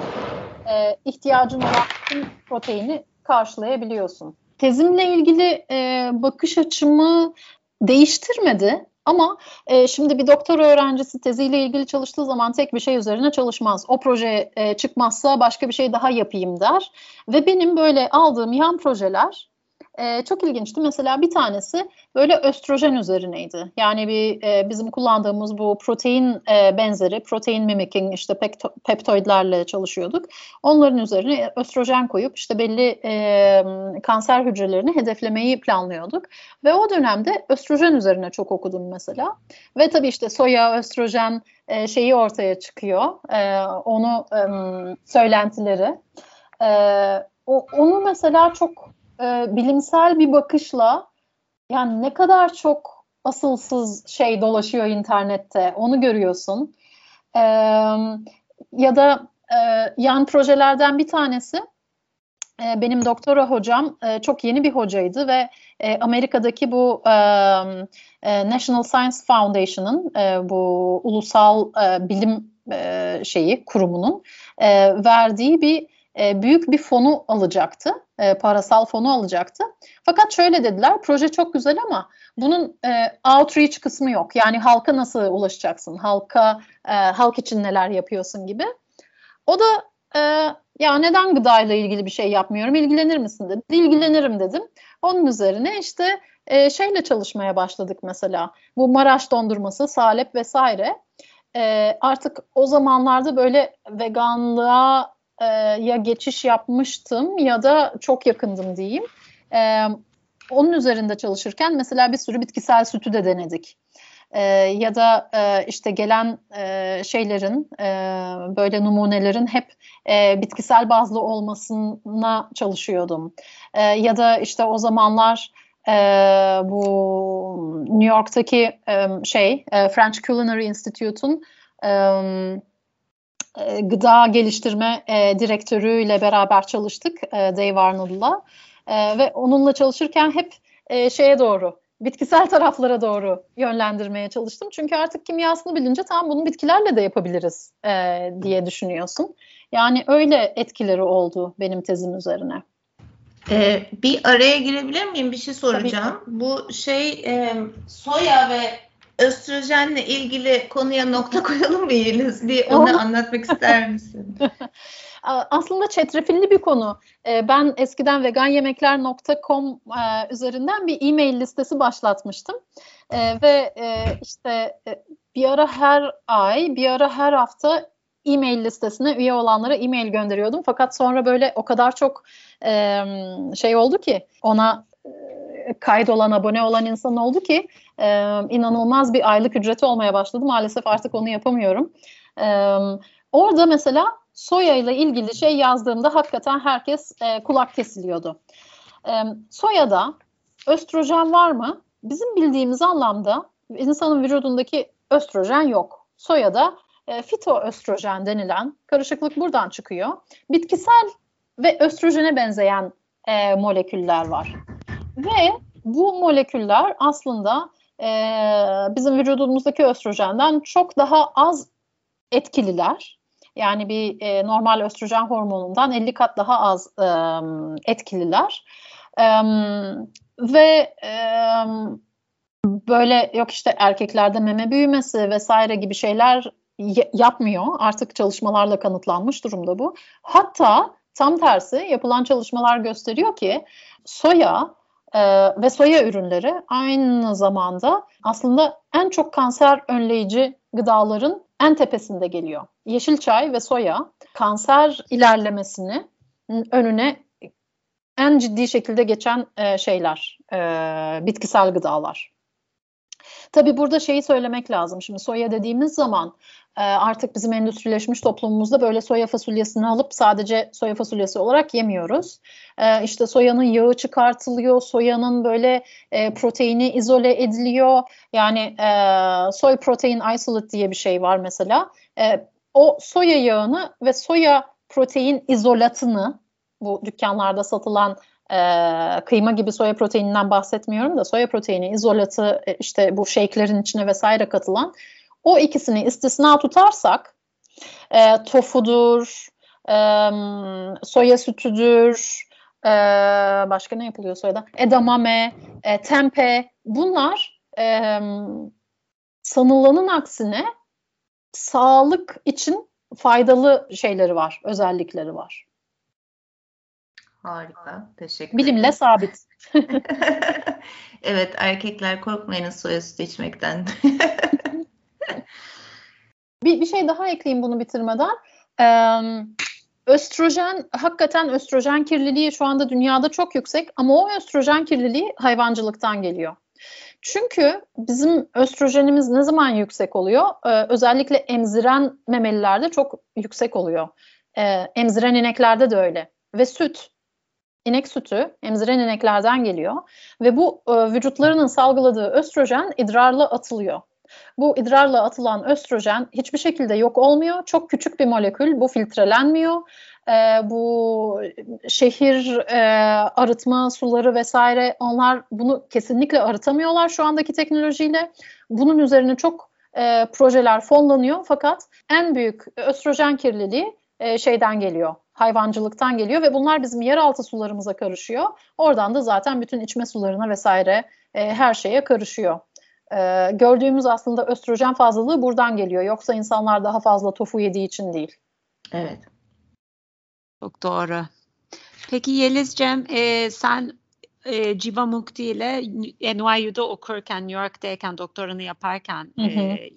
e, ihtiyacın olan proteini karşılayabiliyorsun. Tezimle ilgili e, bakış açımı değiştirmedi ama e, şimdi bir doktor öğrencisi teziyle ilgili çalıştığı zaman tek bir şey üzerine çalışmaz. O proje e, çıkmazsa başka bir şey daha yapayım der. Ve benim böyle aldığım yan projeler e, çok ilginçti. Mesela bir tanesi böyle östrojen üzerineydi. Yani bir e, bizim kullandığımız bu protein e, benzeri, protein mimicking işte pekto, peptoidlerle çalışıyorduk. Onların üzerine östrojen koyup işte belli e, kanser hücrelerini hedeflemeyi planlıyorduk. Ve o dönemde östrojen üzerine çok okudum mesela. Ve tabii işte soya, östrojen e, şeyi ortaya çıkıyor. E, onu e, söylentileri. E, o, onu mesela çok e, bilimsel bir bakışla yani ne kadar çok asılsız şey dolaşıyor internette onu görüyorsun. E, ya da e, yan projelerden bir tanesi e, benim doktora hocam e, çok yeni bir hocaydı ve e, Amerika'daki bu e, e, National Science Foundation'ın e, bu ulusal e, bilim e, şeyi kurumunun e, verdiği bir büyük bir fonu alacaktı. E, parasal fonu alacaktı. Fakat şöyle dediler, proje çok güzel ama bunun e, outreach kısmı yok. Yani halka nasıl ulaşacaksın? Halka e, halk için neler yapıyorsun gibi. O da e, ya neden gıdayla ilgili bir şey yapmıyorum? İlgilenir misin dedi. İlgilenirim dedim. Onun üzerine işte e, şeyle çalışmaya başladık mesela. Bu Maraş dondurması, salep vesaire. E, artık o zamanlarda böyle veganlığa e, ya geçiş yapmıştım ya da çok yakındım diyeyim. E, onun üzerinde çalışırken mesela bir sürü bitkisel sütü de denedik. E, ya da e, işte gelen e, şeylerin e, böyle numunelerin hep e, bitkisel bazlı olmasına çalışıyordum. E, ya da işte o zamanlar e, bu New York'taki e, şey e, French Culinary Institute'un e, e, gıda geliştirme e, direktörüyle beraber çalıştık e, Dave Arnold'la e, ve onunla çalışırken hep e, şeye doğru bitkisel taraflara doğru yönlendirmeye çalıştım. Çünkü artık kimyasını bilince tam bunu bitkilerle de yapabiliriz e, diye düşünüyorsun. Yani öyle etkileri oldu benim tezim üzerine. Ee, bir araya girebilir miyim? Bir şey soracağım. Bu şey e, soya ve östrojenle ilgili konuya nokta [LAUGHS] koyalım mı Yeliz? Bir onu anlatmak ister misin? [LAUGHS] Aslında çetrefilli bir konu. Ee, ben eskiden veganyemekler.com e, üzerinden bir e-mail listesi başlatmıştım. Ee, ve e, işte e, bir ara her ay, bir ara her hafta e-mail listesine üye olanlara e-mail gönderiyordum. Fakat sonra böyle o kadar çok şey oldu ki ona kaydolan, abone olan insan oldu ki e, inanılmaz bir aylık ücreti olmaya başladı. Maalesef artık onu yapamıyorum. E, orada mesela soya ile ilgili şey yazdığımda hakikaten herkes e, kulak kesiliyordu. E, soyada östrojen var mı? Bizim bildiğimiz anlamda insanın vücudundaki östrojen yok. Soyada e, fitoöstrojen denilen karışıklık buradan çıkıyor. Bitkisel ve östrojene benzeyen e, moleküller var. Ve bu moleküller aslında e, bizim vücudumuzdaki östrojenden çok daha az etkililer. Yani bir e, normal östrojen hormonundan 50 kat daha az e, etkililer. E, ve e, böyle yok işte erkeklerde meme büyümesi vesaire gibi şeyler yapmıyor. Artık çalışmalarla kanıtlanmış durumda bu. Hatta tam tersi yapılan çalışmalar gösteriyor ki soya e, ve soya ürünleri aynı zamanda aslında en çok kanser önleyici gıdaların en tepesinde geliyor. Yeşil çay ve soya kanser ilerlemesini önüne en ciddi şekilde geçen e, şeyler, e, bitkisel gıdalar. Tabii burada şeyi söylemek lazım. Şimdi soya dediğimiz zaman e, artık bizim endüstrileşmiş toplumumuzda böyle soya fasulyesini alıp sadece soya fasulyesi olarak yemiyoruz. E, işte soyanın yağı çıkartılıyor, soyanın böyle e, proteini izole ediliyor. Yani soy protein isolate diye bir şey var mesela. O soya yağını ve soya protein izolatını bu dükkanlarda satılan e, kıyma gibi soya proteininden bahsetmiyorum da soya proteini izolatı e, işte bu shake'lerin içine vesaire katılan o ikisini istisna tutarsak e, tofudur, e, soya sütüdür, e, başka ne yapılıyor soyada? Edamame, e, tempe bunlar e, sanılanın aksine sağlık için faydalı şeyleri var, özellikleri var. Harika. Teşekkür Bilimle ederim. sabit. [LAUGHS] evet erkekler korkmayınız soya sütü içmekten. [LAUGHS] bir, bir şey daha ekleyeyim bunu bitirmeden. Ee, östrojen hakikaten östrojen kirliliği şu anda dünyada çok yüksek ama o östrojen kirliliği hayvancılıktan geliyor. Çünkü bizim östrojenimiz ne zaman yüksek oluyor? Ee, özellikle emziren memelilerde çok yüksek oluyor. Ee, emziren ineklerde de öyle. Ve süt inek sütü emziren ineklerden geliyor ve bu e, vücutlarının salgıladığı östrojen idrarla atılıyor. Bu idrarla atılan östrojen hiçbir şekilde yok olmuyor. Çok küçük bir molekül. Bu filtrelenmiyor. E, bu şehir e, arıtma suları vesaire onlar bunu kesinlikle arıtamıyorlar şu andaki teknolojiyle. Bunun üzerine çok e, projeler fonlanıyor fakat en büyük östrojen kirliliği e, şeyden geliyor hayvancılıktan geliyor ve bunlar bizim yeraltı sularımıza karışıyor. Oradan da zaten bütün içme sularına vesaire e, her şeye karışıyor. E, gördüğümüz aslında östrojen fazlalığı buradan geliyor. Yoksa insanlar daha fazla tofu yediği için değil. Evet. Çok doğru. Peki Yelizcem e, sen e, Jiva Mukti ile NYU'da okurken, New York'tayken doktoranı yaparken hı hı. E,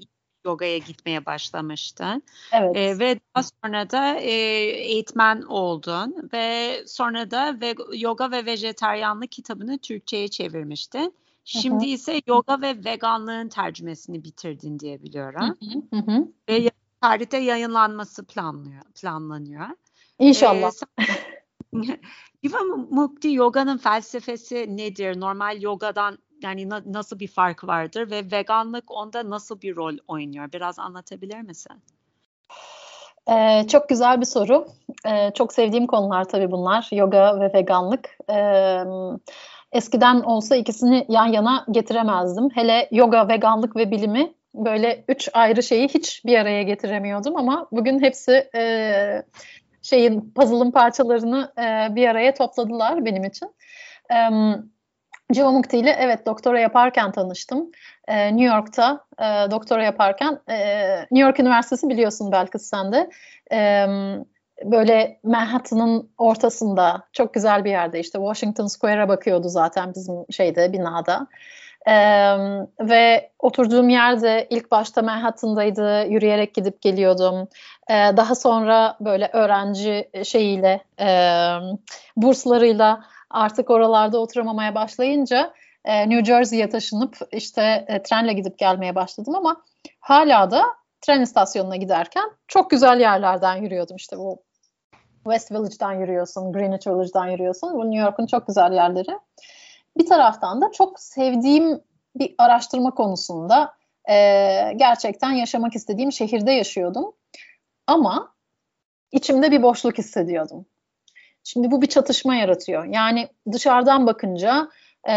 yogaya gitmeye başlamıştın. Evet. E, ve daha sonra da e, eğitmen oldun ve sonra da ve, yoga ve vejeteryanlık kitabını Türkçe'ye çevirmiştin. Şimdi hı hı. ise yoga ve veganlığın tercümesini bitirdin diye biliyorum. Hı hı hı. Ve tarihte yayınlanması planlıyor, planlanıyor. İnşallah. Ee, Jiva [LAUGHS] Mukti yoganın felsefesi nedir? Normal yogadan yani na- nasıl bir fark vardır ve veganlık onda nasıl bir rol oynuyor? Biraz anlatabilir misin? Ee, çok güzel bir soru. Ee, çok sevdiğim konular tabii bunlar. Yoga ve veganlık. Ee, eskiden olsa ikisini yan yana getiremezdim. Hele yoga, veganlık ve bilimi böyle üç ayrı şeyi hiç bir araya getiremiyordum ama bugün hepsi e, şeyin puzzle'ın parçalarını e, bir araya topladılar benim için. Evet Civamukti ile evet doktora yaparken tanıştım. Ee, New York'ta e, doktora yaparken e, New York Üniversitesi biliyorsun belki sen de. E, böyle Manhattan'ın ortasında çok güzel bir yerde işte Washington Square'a bakıyordu zaten bizim şeyde binada. Ee, ve oturduğum yerde ilk başta Manhattan'daydı, yürüyerek gidip geliyordum. Ee, daha sonra böyle öğrenci şeyiyle, e, burslarıyla artık oralarda oturamamaya başlayınca e, New Jersey'ye taşınıp işte e, trenle gidip gelmeye başladım ama hala da tren istasyonuna giderken çok güzel yerlerden yürüyordum. İşte bu West Village'dan yürüyorsun, Greenwich Village'dan yürüyorsun. Bu New York'un çok güzel yerleri. Bir taraftan da çok sevdiğim bir araştırma konusunda e, gerçekten yaşamak istediğim şehirde yaşıyordum. Ama içimde bir boşluk hissediyordum. Şimdi bu bir çatışma yaratıyor. Yani dışarıdan bakınca e,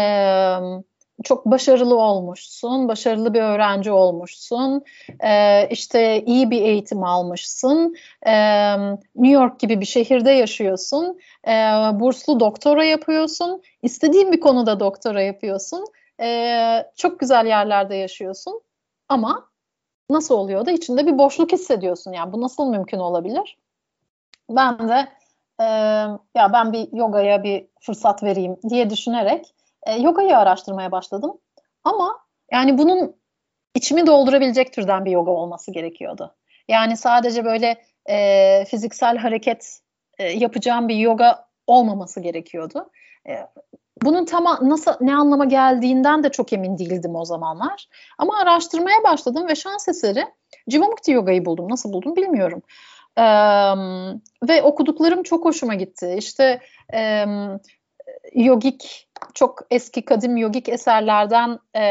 çok başarılı olmuşsun, başarılı bir öğrenci olmuşsun, e, işte iyi bir eğitim almışsın, e, New York gibi bir şehirde yaşıyorsun, e, burslu doktora yapıyorsun, istediğin bir konuda doktora yapıyorsun, e, çok güzel yerlerde yaşıyorsun ama nasıl oluyor da içinde bir boşluk hissediyorsun yani bu nasıl mümkün olabilir? Ben de e, ya ben bir yogaya bir fırsat vereyim diye düşünerek e, yogayı araştırmaya başladım. Ama yani bunun içimi doldurabilecek türden bir yoga olması gerekiyordu. Yani sadece böyle e, fiziksel hareket e, yapacağım bir yoga olmaması gerekiyordu. E, bunun tam nasıl ne anlama geldiğinden de çok emin değildim o zamanlar. Ama araştırmaya başladım ve şans eseri Jivamukti Yoga'yı buldum. Nasıl buldum bilmiyorum. Ee, ve okuduklarım çok hoşuma gitti. İşte e, yogik çok eski kadim yogik eserlerden e,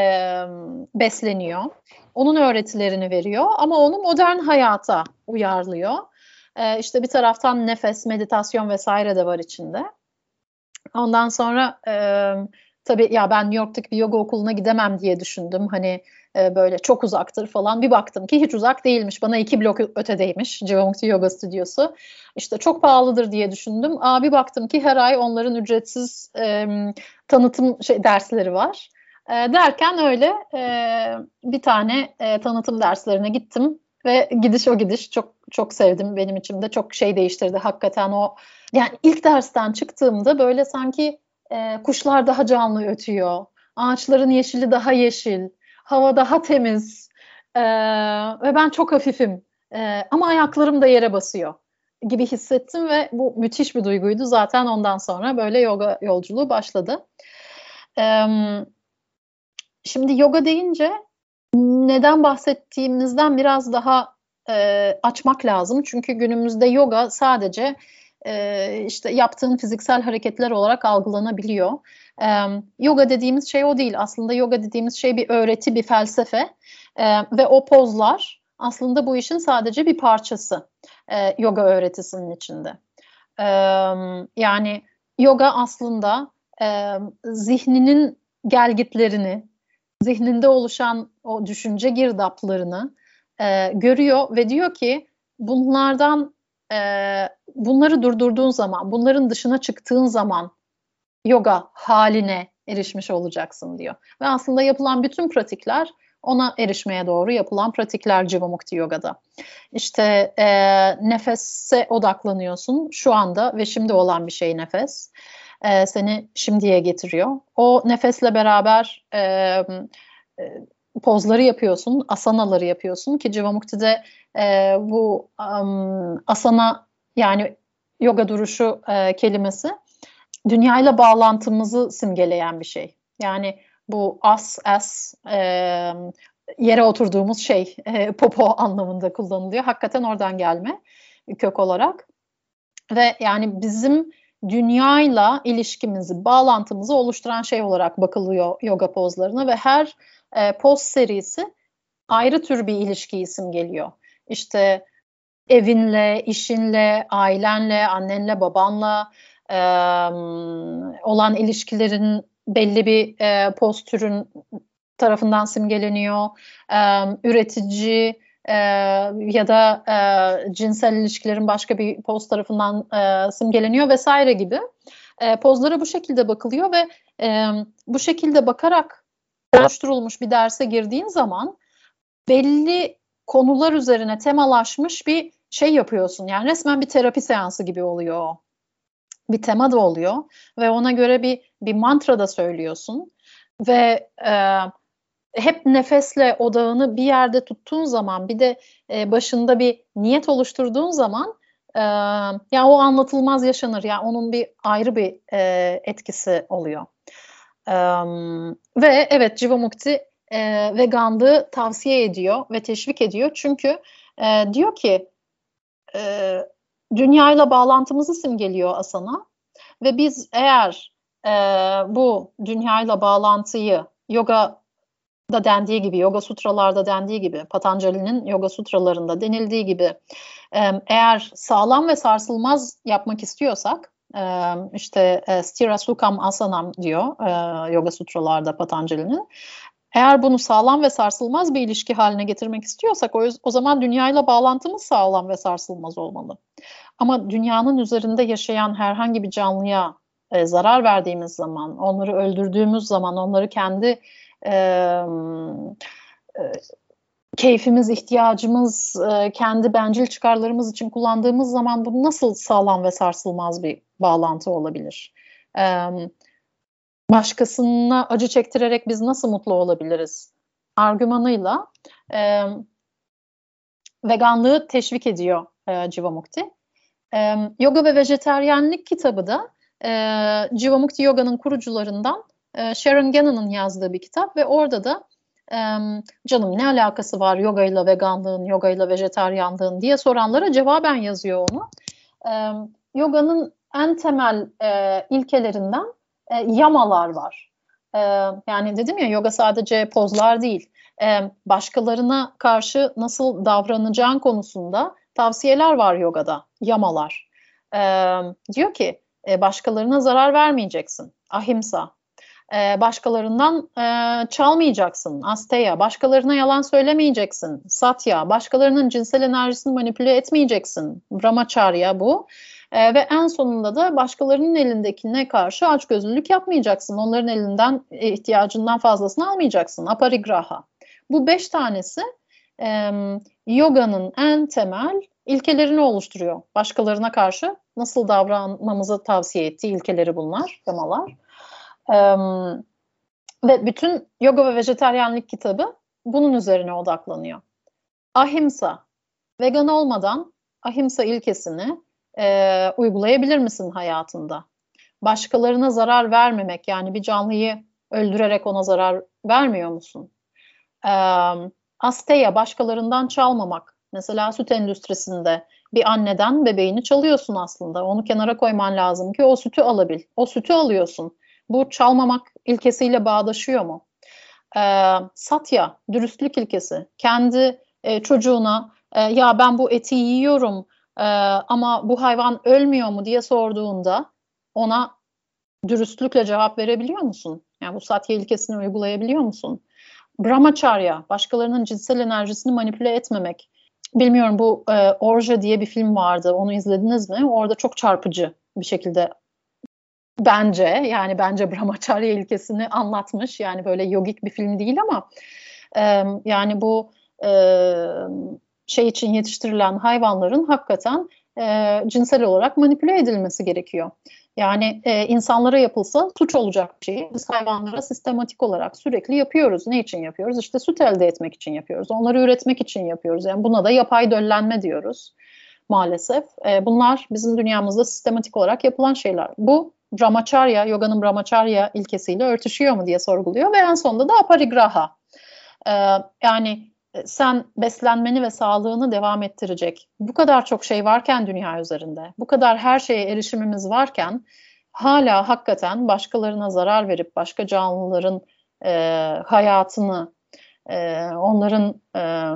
besleniyor. Onun öğretilerini veriyor ama onu modern hayata uyarlıyor. E, işte bir taraftan nefes, meditasyon vesaire de var içinde. Ondan sonra e, tabii ya ben New York'taki bir yoga okuluna gidemem diye düşündüm. Hani e, böyle çok uzaktır falan. Bir baktım ki hiç uzak değilmiş. Bana iki blok ötedeymiş Jivamukti Yoga Stüdyosu. İşte çok pahalıdır diye düşündüm. Aa, bir baktım ki her ay onların ücretsiz e, tanıtım şey, dersleri var. E, derken öyle e, bir tane e, tanıtım derslerine gittim ve gidiş o gidiş çok çok sevdim benim içimde çok şey değiştirdi hakikaten o yani ilk dersten çıktığımda böyle sanki e, kuşlar daha canlı ötüyor ağaçların yeşili daha yeşil hava daha temiz e, ve ben çok hafifim e, ama ayaklarım da yere basıyor gibi hissettim ve bu müthiş bir duyguydu. Zaten ondan sonra böyle yoga yolculuğu başladı. E, şimdi yoga deyince neden bahsettiğimizden biraz daha e, açmak lazım. Çünkü günümüzde yoga sadece e, işte yaptığın fiziksel hareketler olarak algılanabiliyor. E, yoga dediğimiz şey o değil. Aslında yoga dediğimiz şey bir öğreti, bir felsefe e, ve o pozlar aslında bu işin sadece bir parçası e, yoga öğretisinin içinde. E, yani yoga aslında e, zihninin gelgitlerini, zihninde oluşan o düşünce girdaplarını e, görüyor ve diyor ki bunlardan e, bunları durdurduğun zaman, bunların dışına çıktığın zaman yoga haline erişmiş olacaksın diyor. Ve aslında yapılan bütün pratikler ona erişmeye doğru yapılan pratikler Jivamukti Yoga'da. İşte e, nefese odaklanıyorsun şu anda ve şimdi olan bir şey nefes. E, seni şimdiye getiriyor. O nefesle beraber e, e, pozları yapıyorsun, asanaları yapıyorsun ki Jivamukti'de e, bu um, asana yani yoga duruşu e, kelimesi dünyayla bağlantımızı simgeleyen bir şey. Yani bu as, as e, yere oturduğumuz şey e, popo anlamında kullanılıyor. Hakikaten oradan gelme kök olarak. Ve yani bizim dünyayla ilişkimizi, bağlantımızı oluşturan şey olarak bakılıyor yoga pozlarına ve her e, poz serisi ayrı tür bir ilişki isim geliyor. İşte evinle, işinle, ailenle, annenle, babanla e, olan ilişkilerin belli bir e, poz türün tarafından simgeleniyor. E, üretici e, ya da e, cinsel ilişkilerin başka bir poz tarafından e, simgeleniyor vesaire gibi. E, pozlara bu şekilde bakılıyor ve e, bu şekilde bakarak oluşturulmuş bir derse girdiğin zaman belli konular üzerine temalaşmış bir şey yapıyorsun. Yani resmen bir terapi seansı gibi oluyor. Bir tema da oluyor ve ona göre bir bir mantra da söylüyorsun ve e, hep nefesle odağını bir yerde tuttuğun zaman bir de e, başında bir niyet oluşturduğun zaman e, ya o anlatılmaz yaşanır ya onun bir ayrı bir e, etkisi oluyor. E, ve evet Jivamukti e, veganlığı tavsiye ediyor ve teşvik ediyor çünkü e, diyor ki e, dünyayla bağlantımızı simgeliyor asana ve biz eğer e, bu dünyayla bağlantıyı yoga da dendiği gibi, yoga sutralarda dendiği gibi, Patanjali'nin yoga sutralarında denildiği gibi eğer sağlam ve sarsılmaz yapmak istiyorsak işte Stira Sukam Asanam diyor yoga sutralarda Patanjali'nin. Eğer bunu sağlam ve sarsılmaz bir ilişki haline getirmek istiyorsak o, o zaman dünyayla bağlantımız sağlam ve sarsılmaz olmalı. Ama dünyanın üzerinde yaşayan herhangi bir canlıya e, zarar verdiğimiz zaman, onları öldürdüğümüz zaman, onları kendi e, e, keyfimiz, ihtiyacımız, e, kendi bencil çıkarlarımız için kullandığımız zaman bu nasıl sağlam ve sarsılmaz bir bağlantı olabilir? E, başkasına acı çektirerek biz nasıl mutlu olabiliriz? Argümanıyla e, veganlığı teşvik ediyor e, Jivamukti. E, Yoga ve Vejeteryenlik kitabı da e, Jivamukti Yoga'nın kurucularından e, Sharon Gannon'ın yazdığı bir kitap ve orada da canım ne alakası var yogayla veganlığın, yogayla vejetaryanlığın diye soranlara cevaben yazıyor onu. Yoganın en temel e, ilkelerinden e, yamalar var. E, yani dedim ya yoga sadece pozlar değil. Başkalarına karşı nasıl davranacağın konusunda tavsiyeler var yogada, yamalar. Diyor ki başkalarına zarar vermeyeceksin, ahimsa. E, başkalarından e, çalmayacaksın, asteya. Başkalarına yalan söylemeyeceksin, satya. Başkalarının cinsel enerjisini manipüle etmeyeceksin, brahmacharya bu. E, ve en sonunda da başkalarının elindekine karşı açgözlülük yapmayacaksın. Onların elinden e, ihtiyacından fazlasını almayacaksın. Aparigraha. Bu beş tanesi e, yoganın en temel ilkelerini oluşturuyor. Başkalarına karşı nasıl davranmamızı tavsiye ettiği ilkeleri bunlar, temalar. Ve bütün yoga ve vejeteryanlık kitabı bunun üzerine odaklanıyor. Ahimsa, vegan olmadan ahimsa ilkesini e, uygulayabilir misin hayatında? Başkalarına zarar vermemek yani bir canlıyı öldürerek ona zarar vermiyor musun? E, asteya başkalarından çalmamak. Mesela süt endüstrisinde bir anneden bebeğini çalıyorsun aslında. Onu kenara koyman lazım ki o sütü alabil. O sütü alıyorsun. Bu çalmamak ilkesiyle bağdaşıyor mu? E, satya, dürüstlük ilkesi. Kendi e, çocuğuna e, ya ben bu eti yiyorum ee, ama bu hayvan ölmüyor mu diye sorduğunda ona dürüstlükle cevap verebiliyor musun? Yani bu satya ilkesini uygulayabiliyor musun? Brahmacharya, başkalarının cinsel enerjisini manipüle etmemek. Bilmiyorum bu e, Orja diye bir film vardı. Onu izlediniz mi? Orada çok çarpıcı bir şekilde bence yani bence Brahmacharya ilkesini anlatmış. Yani böyle yogik bir film değil ama e, yani bu e, şey için yetiştirilen hayvanların hakikaten e, cinsel olarak manipüle edilmesi gerekiyor. Yani e, insanlara yapılsa suç olacak bir şey. Biz hayvanlara sistematik olarak sürekli yapıyoruz. Ne için yapıyoruz? İşte süt elde etmek için yapıyoruz. Onları üretmek için yapıyoruz. Yani buna da yapay döllenme diyoruz maalesef. E, bunlar bizim dünyamızda sistematik olarak yapılan şeyler. Bu Brahmacharya, yoganın Brahmacharya ilkesiyle örtüşüyor mu diye sorguluyor ve en sonunda da aparigraha. E, yani e, sen beslenmeni ve sağlığını devam ettirecek bu kadar çok şey varken dünya üzerinde, bu kadar her şeye erişimimiz varken hala hakikaten başkalarına zarar verip başka canlıların e, hayatını, e, onların e,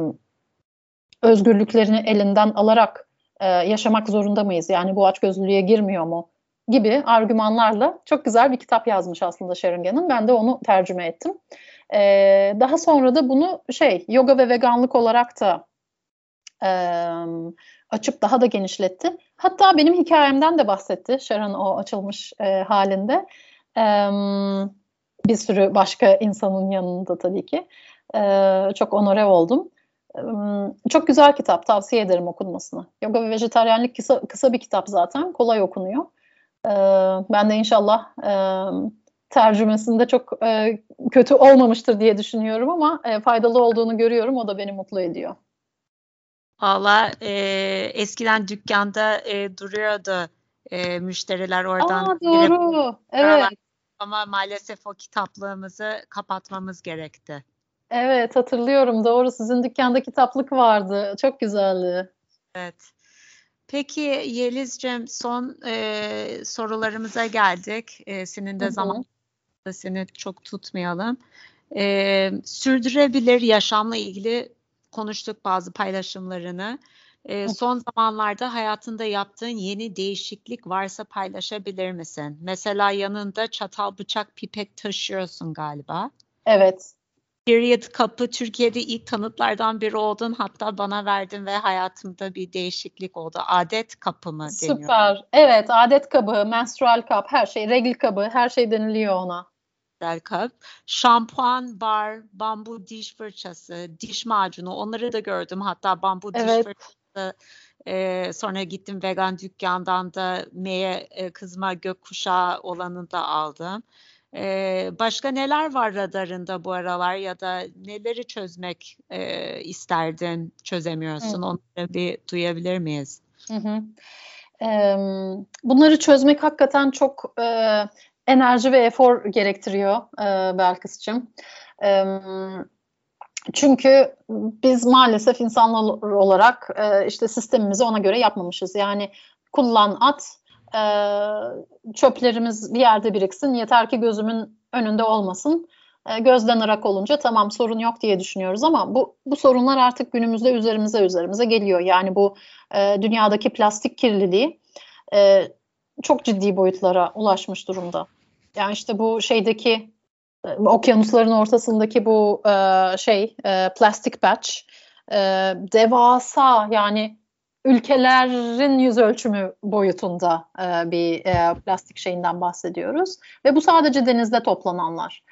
özgürlüklerini elinden alarak e, yaşamak zorunda mıyız? Yani bu açgözlülüğe girmiyor mu? Gibi argümanlarla çok güzel bir kitap yazmış aslında Sharon Ben de onu tercüme ettim. Ee, daha sonra da bunu şey yoga ve veganlık olarak da e, açıp daha da genişletti. Hatta benim hikayemden de bahsetti Sharon o açılmış e, halinde. E, bir sürü başka insanın yanında tabii ki. E, çok onore oldum. Çok güzel kitap tavsiye ederim okunmasını. Yoga ve vejetaryenlik kısa, kısa bir kitap zaten kolay okunuyor. E, ben de inşallah e, tercümesinde çok e, kötü olmamıştır diye düşünüyorum ama e, faydalı olduğunu görüyorum. O da beni mutlu ediyor. Valla e, eskiden dükkanda e, duruyordu e, müşteriler oradan. Aa, doğru. Evet. Ama maalesef o kitaplığımızı kapatmamız gerekti. Evet hatırlıyorum doğru sizin dükkanda kitaplık vardı. Çok güzeldi. Evet. Peki Yeliz'cim son e, sorularımıza geldik. E, senin de zaman da seni çok tutmayalım. Ee, sürdürebilir yaşamla ilgili konuştuk bazı paylaşımlarını. Ee, son zamanlarda hayatında yaptığın yeni değişiklik varsa paylaşabilir misin? Mesela yanında çatal, bıçak, pipet taşıyorsun galiba. Evet. Period kapı Türkiye'de ilk tanıtlardan biri oldun. Hatta bana verdin ve hayatımda bir değişiklik oldu. Adet kapı mı deniyor? Süper. Evet adet kabı, menstrual kap, her şey, regl kabı, her şey deniliyor ona kap, şampuan, bar, bambu diş fırçası, diş macunu onları da gördüm. Hatta bambu diş evet. fırçası e, sonra gittim vegan dükkandan da meye e, kızma gökkuşağı olanını da aldım. E, başka neler var radarında bu aralar ya da neleri çözmek e, isterdin çözemiyorsun? Hı. Onları bir duyabilir miyiz? Hı hı. e, bunları çözmek hakikaten çok e, enerji ve efor gerektiriyor e, Belkıs'cığım. E, çünkü biz maalesef insanlar olarak e, işte sistemimizi ona göre yapmamışız. Yani kullan at, e, çöplerimiz bir yerde biriksin, yeter ki gözümün önünde olmasın. E, gözden ırak olunca tamam sorun yok diye düşünüyoruz ama bu, bu sorunlar artık günümüzde üzerimize üzerimize geliyor. Yani bu e, dünyadaki plastik kirliliği e, çok ciddi boyutlara ulaşmış durumda. Yani işte bu şeydeki okyanusların ortasındaki bu e, şey e, plastik patch e, devasa yani ülkelerin yüz ölçümü boyutunda e, bir e, plastik şeyinden bahsediyoruz ve bu sadece denizde toplananlar.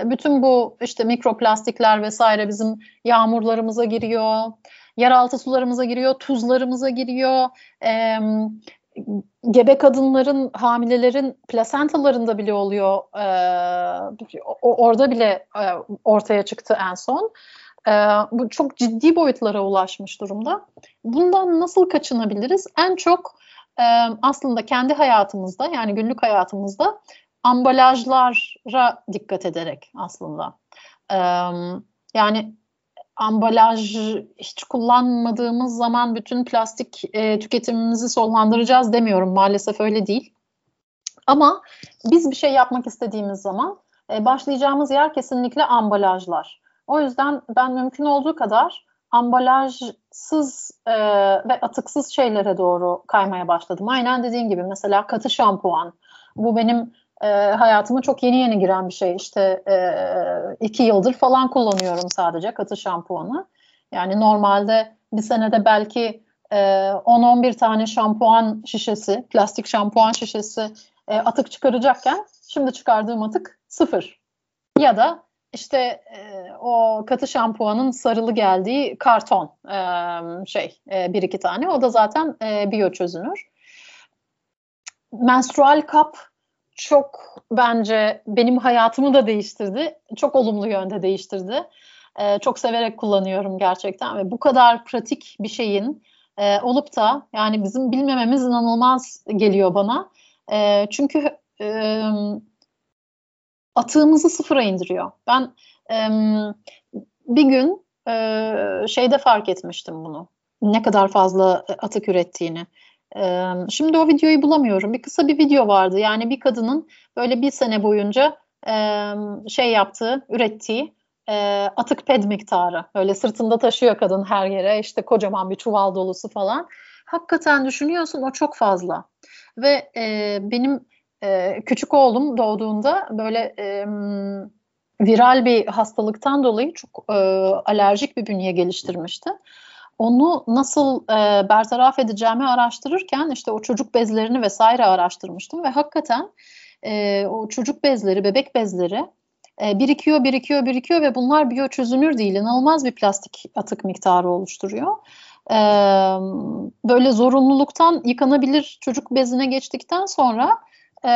E, bütün bu işte mikroplastikler vesaire bizim yağmurlarımıza giriyor, yeraltı sularımıza giriyor, tuzlarımıza giriyor. E, gebe kadınların, hamilelerin plasentalarında bile oluyor. E, orada bile e, ortaya çıktı en son. E, bu çok ciddi boyutlara ulaşmış durumda. Bundan nasıl kaçınabiliriz? En çok e, aslında kendi hayatımızda yani günlük hayatımızda ambalajlara dikkat ederek aslında. E, yani ambalaj hiç kullanmadığımız zaman bütün plastik e, tüketimimizi sonlandıracağız demiyorum. Maalesef öyle değil. Ama biz bir şey yapmak istediğimiz zaman e, başlayacağımız yer kesinlikle ambalajlar. O yüzden ben mümkün olduğu kadar ambalajsız e, ve atıksız şeylere doğru kaymaya başladım. Aynen dediğim gibi mesela katı şampuan. Bu benim e, hayatıma çok yeni yeni giren bir şey. İşte e, iki yıldır falan kullanıyorum sadece katı şampuanı. Yani normalde bir senede belki e, 10-11 tane şampuan şişesi, plastik şampuan şişesi e, atık çıkaracakken şimdi çıkardığım atık sıfır. Ya da işte e, o katı şampuanın sarılı geldiği karton e, şey e, bir iki tane o da zaten e, biyo çözünür. Menstrual kap çok bence benim hayatımı da değiştirdi. Çok olumlu yönde değiştirdi. Ee, çok severek kullanıyorum gerçekten ve bu kadar pratik bir şeyin e, olup da yani bizim bilmememiz inanılmaz geliyor bana. E, çünkü e, atığımızı sıfıra indiriyor. Ben e, bir gün e, şeyde fark etmiştim bunu. Ne kadar fazla atık ürettiğini. Ee, şimdi o videoyu bulamıyorum. Bir kısa bir video vardı. Yani bir kadının böyle bir sene boyunca e, şey yaptığı, ürettiği e, atık ped miktarı. Böyle sırtında taşıyor kadın her yere. İşte kocaman bir çuval dolusu falan. Hakikaten düşünüyorsun o çok fazla. Ve e, benim e, küçük oğlum doğduğunda böyle e, viral bir hastalıktan dolayı çok e, alerjik bir bünye geliştirmişti onu nasıl e, bertaraf edeceğimi araştırırken işte o çocuk bezlerini vesaire araştırmıştım ve hakikaten e, o çocuk bezleri, bebek bezleri e, birikiyor, birikiyor, birikiyor ve bunlar biyoçözünür değil. İnanılmaz bir plastik atık miktarı oluşturuyor. E, böyle zorunluluktan yıkanabilir çocuk bezine geçtikten sonra e,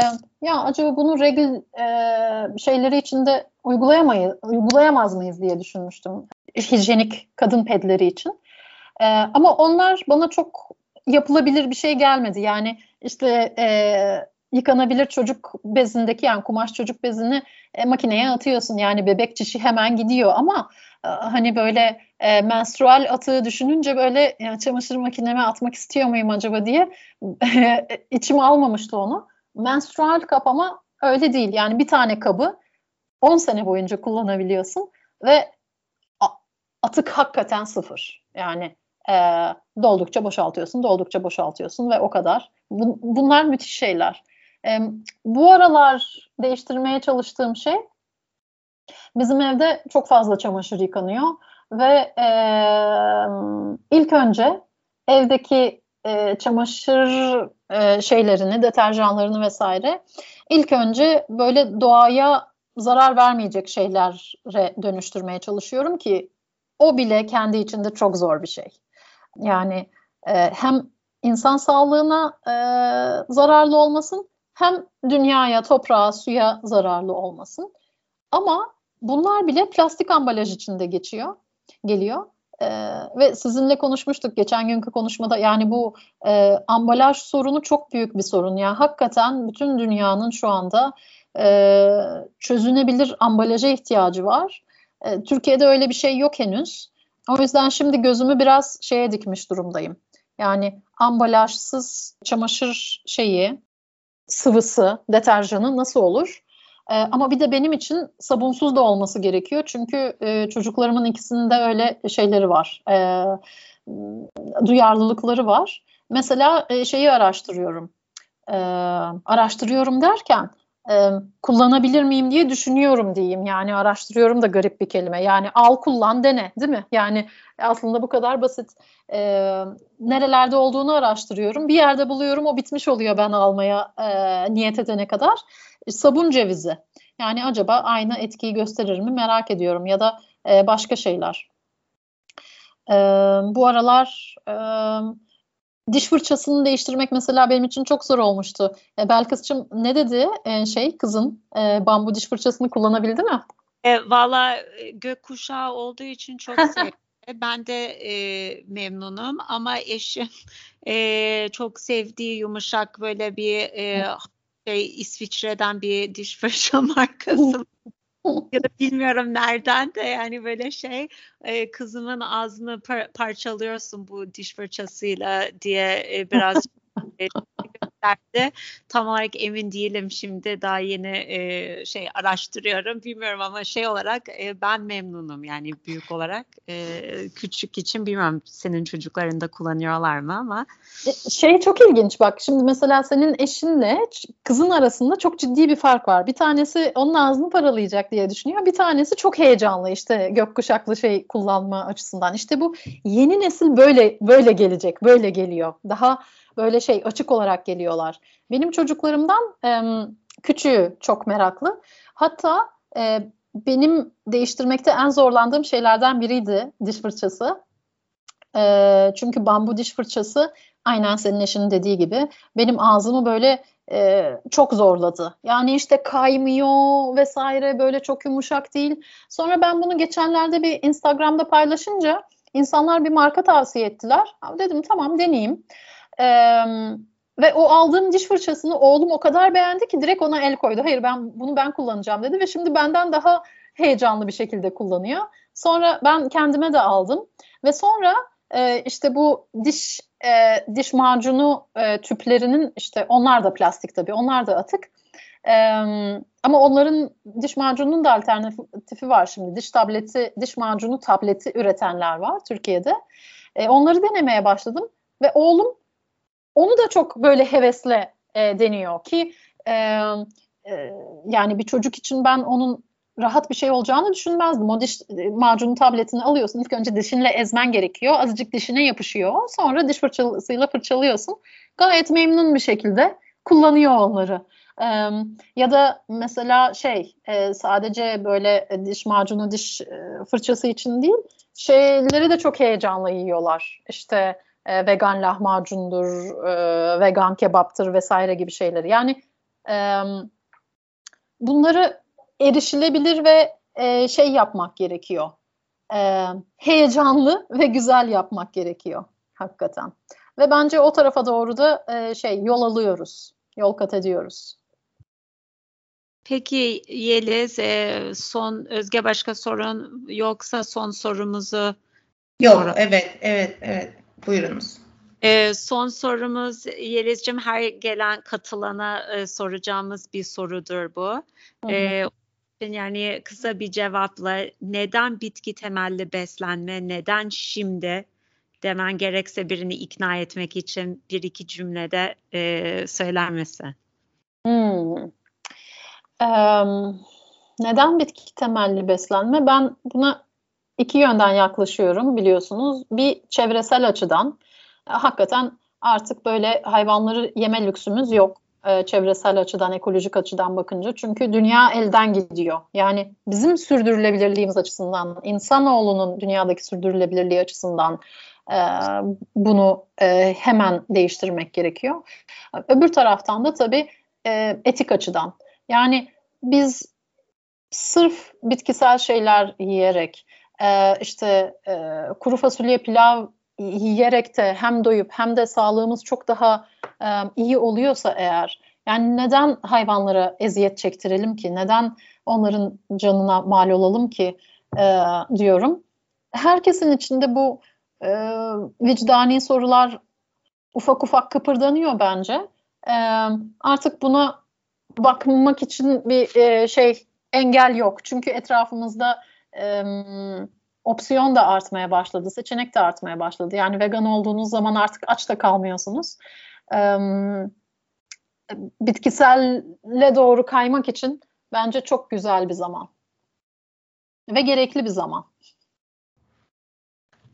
ya acaba bunu regl e, şeyleri içinde uygulayamayız, uygulayamaz mıyız diye düşünmüştüm. Hijyenik kadın pedleri için. E, ama onlar bana çok yapılabilir bir şey gelmedi. Yani işte e, yıkanabilir çocuk bezindeki yani kumaş çocuk bezini e, makineye atıyorsun. Yani bebek çişi hemen gidiyor ama e, hani böyle e, menstrual atığı düşününce böyle yani çamaşır makineme atmak istiyor muyum acaba diye [LAUGHS] e, içim almamıştı onu. Menstrual kap ama öyle değil. Yani bir tane kabı 10 sene boyunca kullanabiliyorsun ve atık hakikaten sıfır. Yani e, doldukça boşaltıyorsun, doldukça boşaltıyorsun ve o kadar. Bu, bunlar müthiş şeyler. E, bu aralar değiştirmeye çalıştığım şey bizim evde çok fazla çamaşır yıkanıyor ve e, ilk önce evdeki e, çamaşır e, şeylerini, deterjanlarını vesaire ilk önce böyle doğaya zarar vermeyecek şeylere dönüştürmeye çalışıyorum ki o bile kendi içinde çok zor bir şey. Yani e, hem insan sağlığına e, zararlı olmasın hem dünyaya, toprağa, suya zararlı olmasın. Ama bunlar bile plastik ambalaj içinde geçiyor, geliyor. E, ve sizinle konuşmuştuk geçen günkü konuşmada yani bu e, ambalaj sorunu çok büyük bir sorun. Yani hakikaten bütün dünyanın şu anda e, çözünebilir ambalaja ihtiyacı var. E, Türkiye'de öyle bir şey yok henüz. O yüzden şimdi gözümü biraz şeye dikmiş durumdayım. Yani ambalajsız çamaşır şeyi, sıvısı, deterjanı nasıl olur? E, ama bir de benim için sabunsuz da olması gerekiyor. Çünkü e, çocuklarımın ikisinde öyle şeyleri var. E, duyarlılıkları var. Mesela e, şeyi araştırıyorum. E, araştırıyorum derken e, kullanabilir miyim diye düşünüyorum diyeyim. Yani araştırıyorum da garip bir kelime. Yani al kullan dene değil mi? Yani aslında bu kadar basit. E, nerelerde olduğunu araştırıyorum. Bir yerde buluyorum o bitmiş oluyor ben almaya e, niyet edene kadar. Sabun cevizi. Yani acaba aynı etkiyi gösterir mi merak ediyorum ya da e, başka şeyler. E, bu aralar e, diş fırçasını değiştirmek mesela benim için çok zor olmuştu. E, Belkıs'cığım ne dedi e, şey kızın e, bambu diş fırçasını kullanabildi mi? E, Valla e, gökkuşağı olduğu için çok [LAUGHS] sevdim. Ben de e, memnunum ama eşim e, çok sevdiği yumuşak böyle bir e, şey İsviçre'den bir diş fırça [LAUGHS] markası [LAUGHS] ya da bilmiyorum nereden de yani böyle şey e, kızımın ağzını par- parçalıyorsun bu diş fırçasıyla diye e, [LAUGHS] biraz gösterdi. Tam olarak emin değilim şimdi daha yeni e, şey araştırıyorum bilmiyorum ama şey olarak e, ben memnunum yani büyük olarak e, küçük için bilmiyorum senin çocukların da kullanıyorlar mı ama. E, şey çok ilginç bak şimdi mesela senin eşinle kızın arasında çok ciddi bir fark var. Bir tanesi onun ağzını paralayacak diye düşünüyor. Bir tanesi çok heyecanlı işte gökkuşaklı şey kullanma açısından. İşte bu yeni nesil böyle böyle gelecek böyle geliyor. Daha böyle şey açık olarak geliyorlar. Benim çocuklarımdan e, küçüğü çok meraklı. Hatta e, benim değiştirmekte en zorlandığım şeylerden biriydi diş fırçası. E, çünkü bambu diş fırçası aynen senin eşinin dediği gibi benim ağzımı böyle e, çok zorladı. Yani işte kaymıyor vesaire böyle çok yumuşak değil. Sonra ben bunu geçenlerde bir Instagram'da paylaşınca insanlar bir marka tavsiye ettiler. Dedim tamam deneyeyim. E, ve o aldığım diş fırçasını oğlum o kadar beğendi ki direkt ona el koydu. Hayır ben bunu ben kullanacağım dedi ve şimdi benden daha heyecanlı bir şekilde kullanıyor. Sonra ben kendime de aldım ve sonra e, işte bu diş e, diş macunu e, tüplerinin işte onlar da plastik tabii onlar da atık. E, ama onların diş macununun da alternatifi var şimdi. Diş tableti, diş macunu tableti üretenler var Türkiye'de. E, onları denemeye başladım ve oğlum onu da çok böyle hevesle e, deniyor ki e, e, yani bir çocuk için ben onun rahat bir şey olacağını düşünmezdim. O diş e, macunu tabletini alıyorsun. İlk önce dişinle ezmen gerekiyor. Azıcık dişine yapışıyor. Sonra diş fırçasıyla fırçalıyorsun. Gayet memnun bir şekilde kullanıyor onları. Ee, ya da mesela şey e, sadece böyle diş macunu diş e, fırçası için değil şeyleri de çok heyecanla yiyorlar. İşte e, vegan lahmacundur, e, vegan kebaptır vesaire gibi şeyleri. Yani e, bunları erişilebilir ve e, şey yapmak gerekiyor. E, heyecanlı ve güzel yapmak gerekiyor hakikaten. Ve bence o tarafa doğru da e, şey yol alıyoruz, yol kat ediyoruz. Peki Yeliz, e, son Özge başka sorun yoksa son sorumuzu Yok, sonra... evet, evet, evet. Buyurunuz. Ee, son sorumuz Yeliz'cim her gelen katılana e, soracağımız bir sorudur bu. Hı hı. Ee, yani kısa bir cevapla neden bitki temelli beslenme, neden şimdi demen gerekse birini ikna etmek için bir iki cümlede e, söyler misin? Hmm. Um, neden bitki temelli beslenme? Ben buna iki yönden yaklaşıyorum biliyorsunuz. Bir çevresel açıdan e, hakikaten artık böyle hayvanları yeme lüksümüz yok. E, çevresel açıdan, ekolojik açıdan bakınca. Çünkü dünya elden gidiyor. Yani bizim sürdürülebilirliğimiz açısından, insanoğlunun dünyadaki sürdürülebilirliği açısından e, bunu hemen değiştirmek gerekiyor. Öbür taraftan da tabii etik açıdan. Yani biz sırf bitkisel şeyler yiyerek e, işte e, kuru fasulye pilav yiyerek de hem doyup hem de sağlığımız çok daha e, iyi oluyorsa eğer yani neden hayvanlara eziyet çektirelim ki? Neden onların canına mal olalım ki e, diyorum. Herkesin içinde bu e, vicdani sorular ufak ufak kıpırdanıyor bence. E, artık buna bakmak için bir e, şey engel yok. Çünkü etrafımızda e, opsiyon da artmaya başladı, seçenek de artmaya başladı. Yani vegan olduğunuz zaman artık aç da kalmıyorsunuz. E, bitkiselle doğru kaymak için bence çok güzel bir zaman. Ve gerekli bir zaman.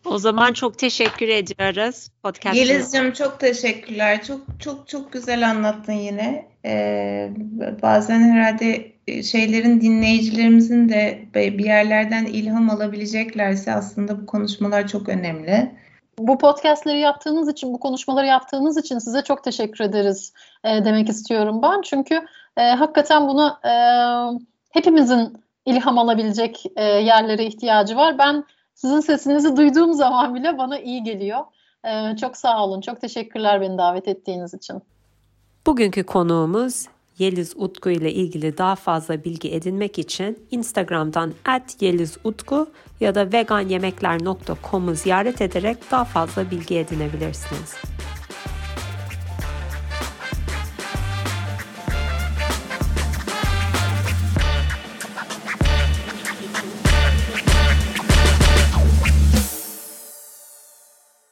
O zaman çok teşekkür ediyoruz. Podcast Yeliz'cim çok teşekkürler. Çok çok çok güzel anlattın yine. Ee, bazen herhalde e, şeylerin dinleyicilerimizin de bir yerlerden ilham alabileceklerse aslında bu konuşmalar çok önemli. Bu podcastleri yaptığınız için, bu konuşmaları yaptığınız için size çok teşekkür ederiz e, demek istiyorum ben. Çünkü e, hakikaten buna e, hepimizin ilham alabilecek e, yerlere ihtiyacı var. Ben sizin sesinizi duyduğum zaman bile bana iyi geliyor. E, çok sağ olun, çok teşekkürler beni davet ettiğiniz için. Bugünkü konuğumuz Yeliz Utku ile ilgili daha fazla bilgi edinmek için Instagram'dan @yelizutku ya da veganyemekler.com'u ziyaret ederek daha fazla bilgi edinebilirsiniz.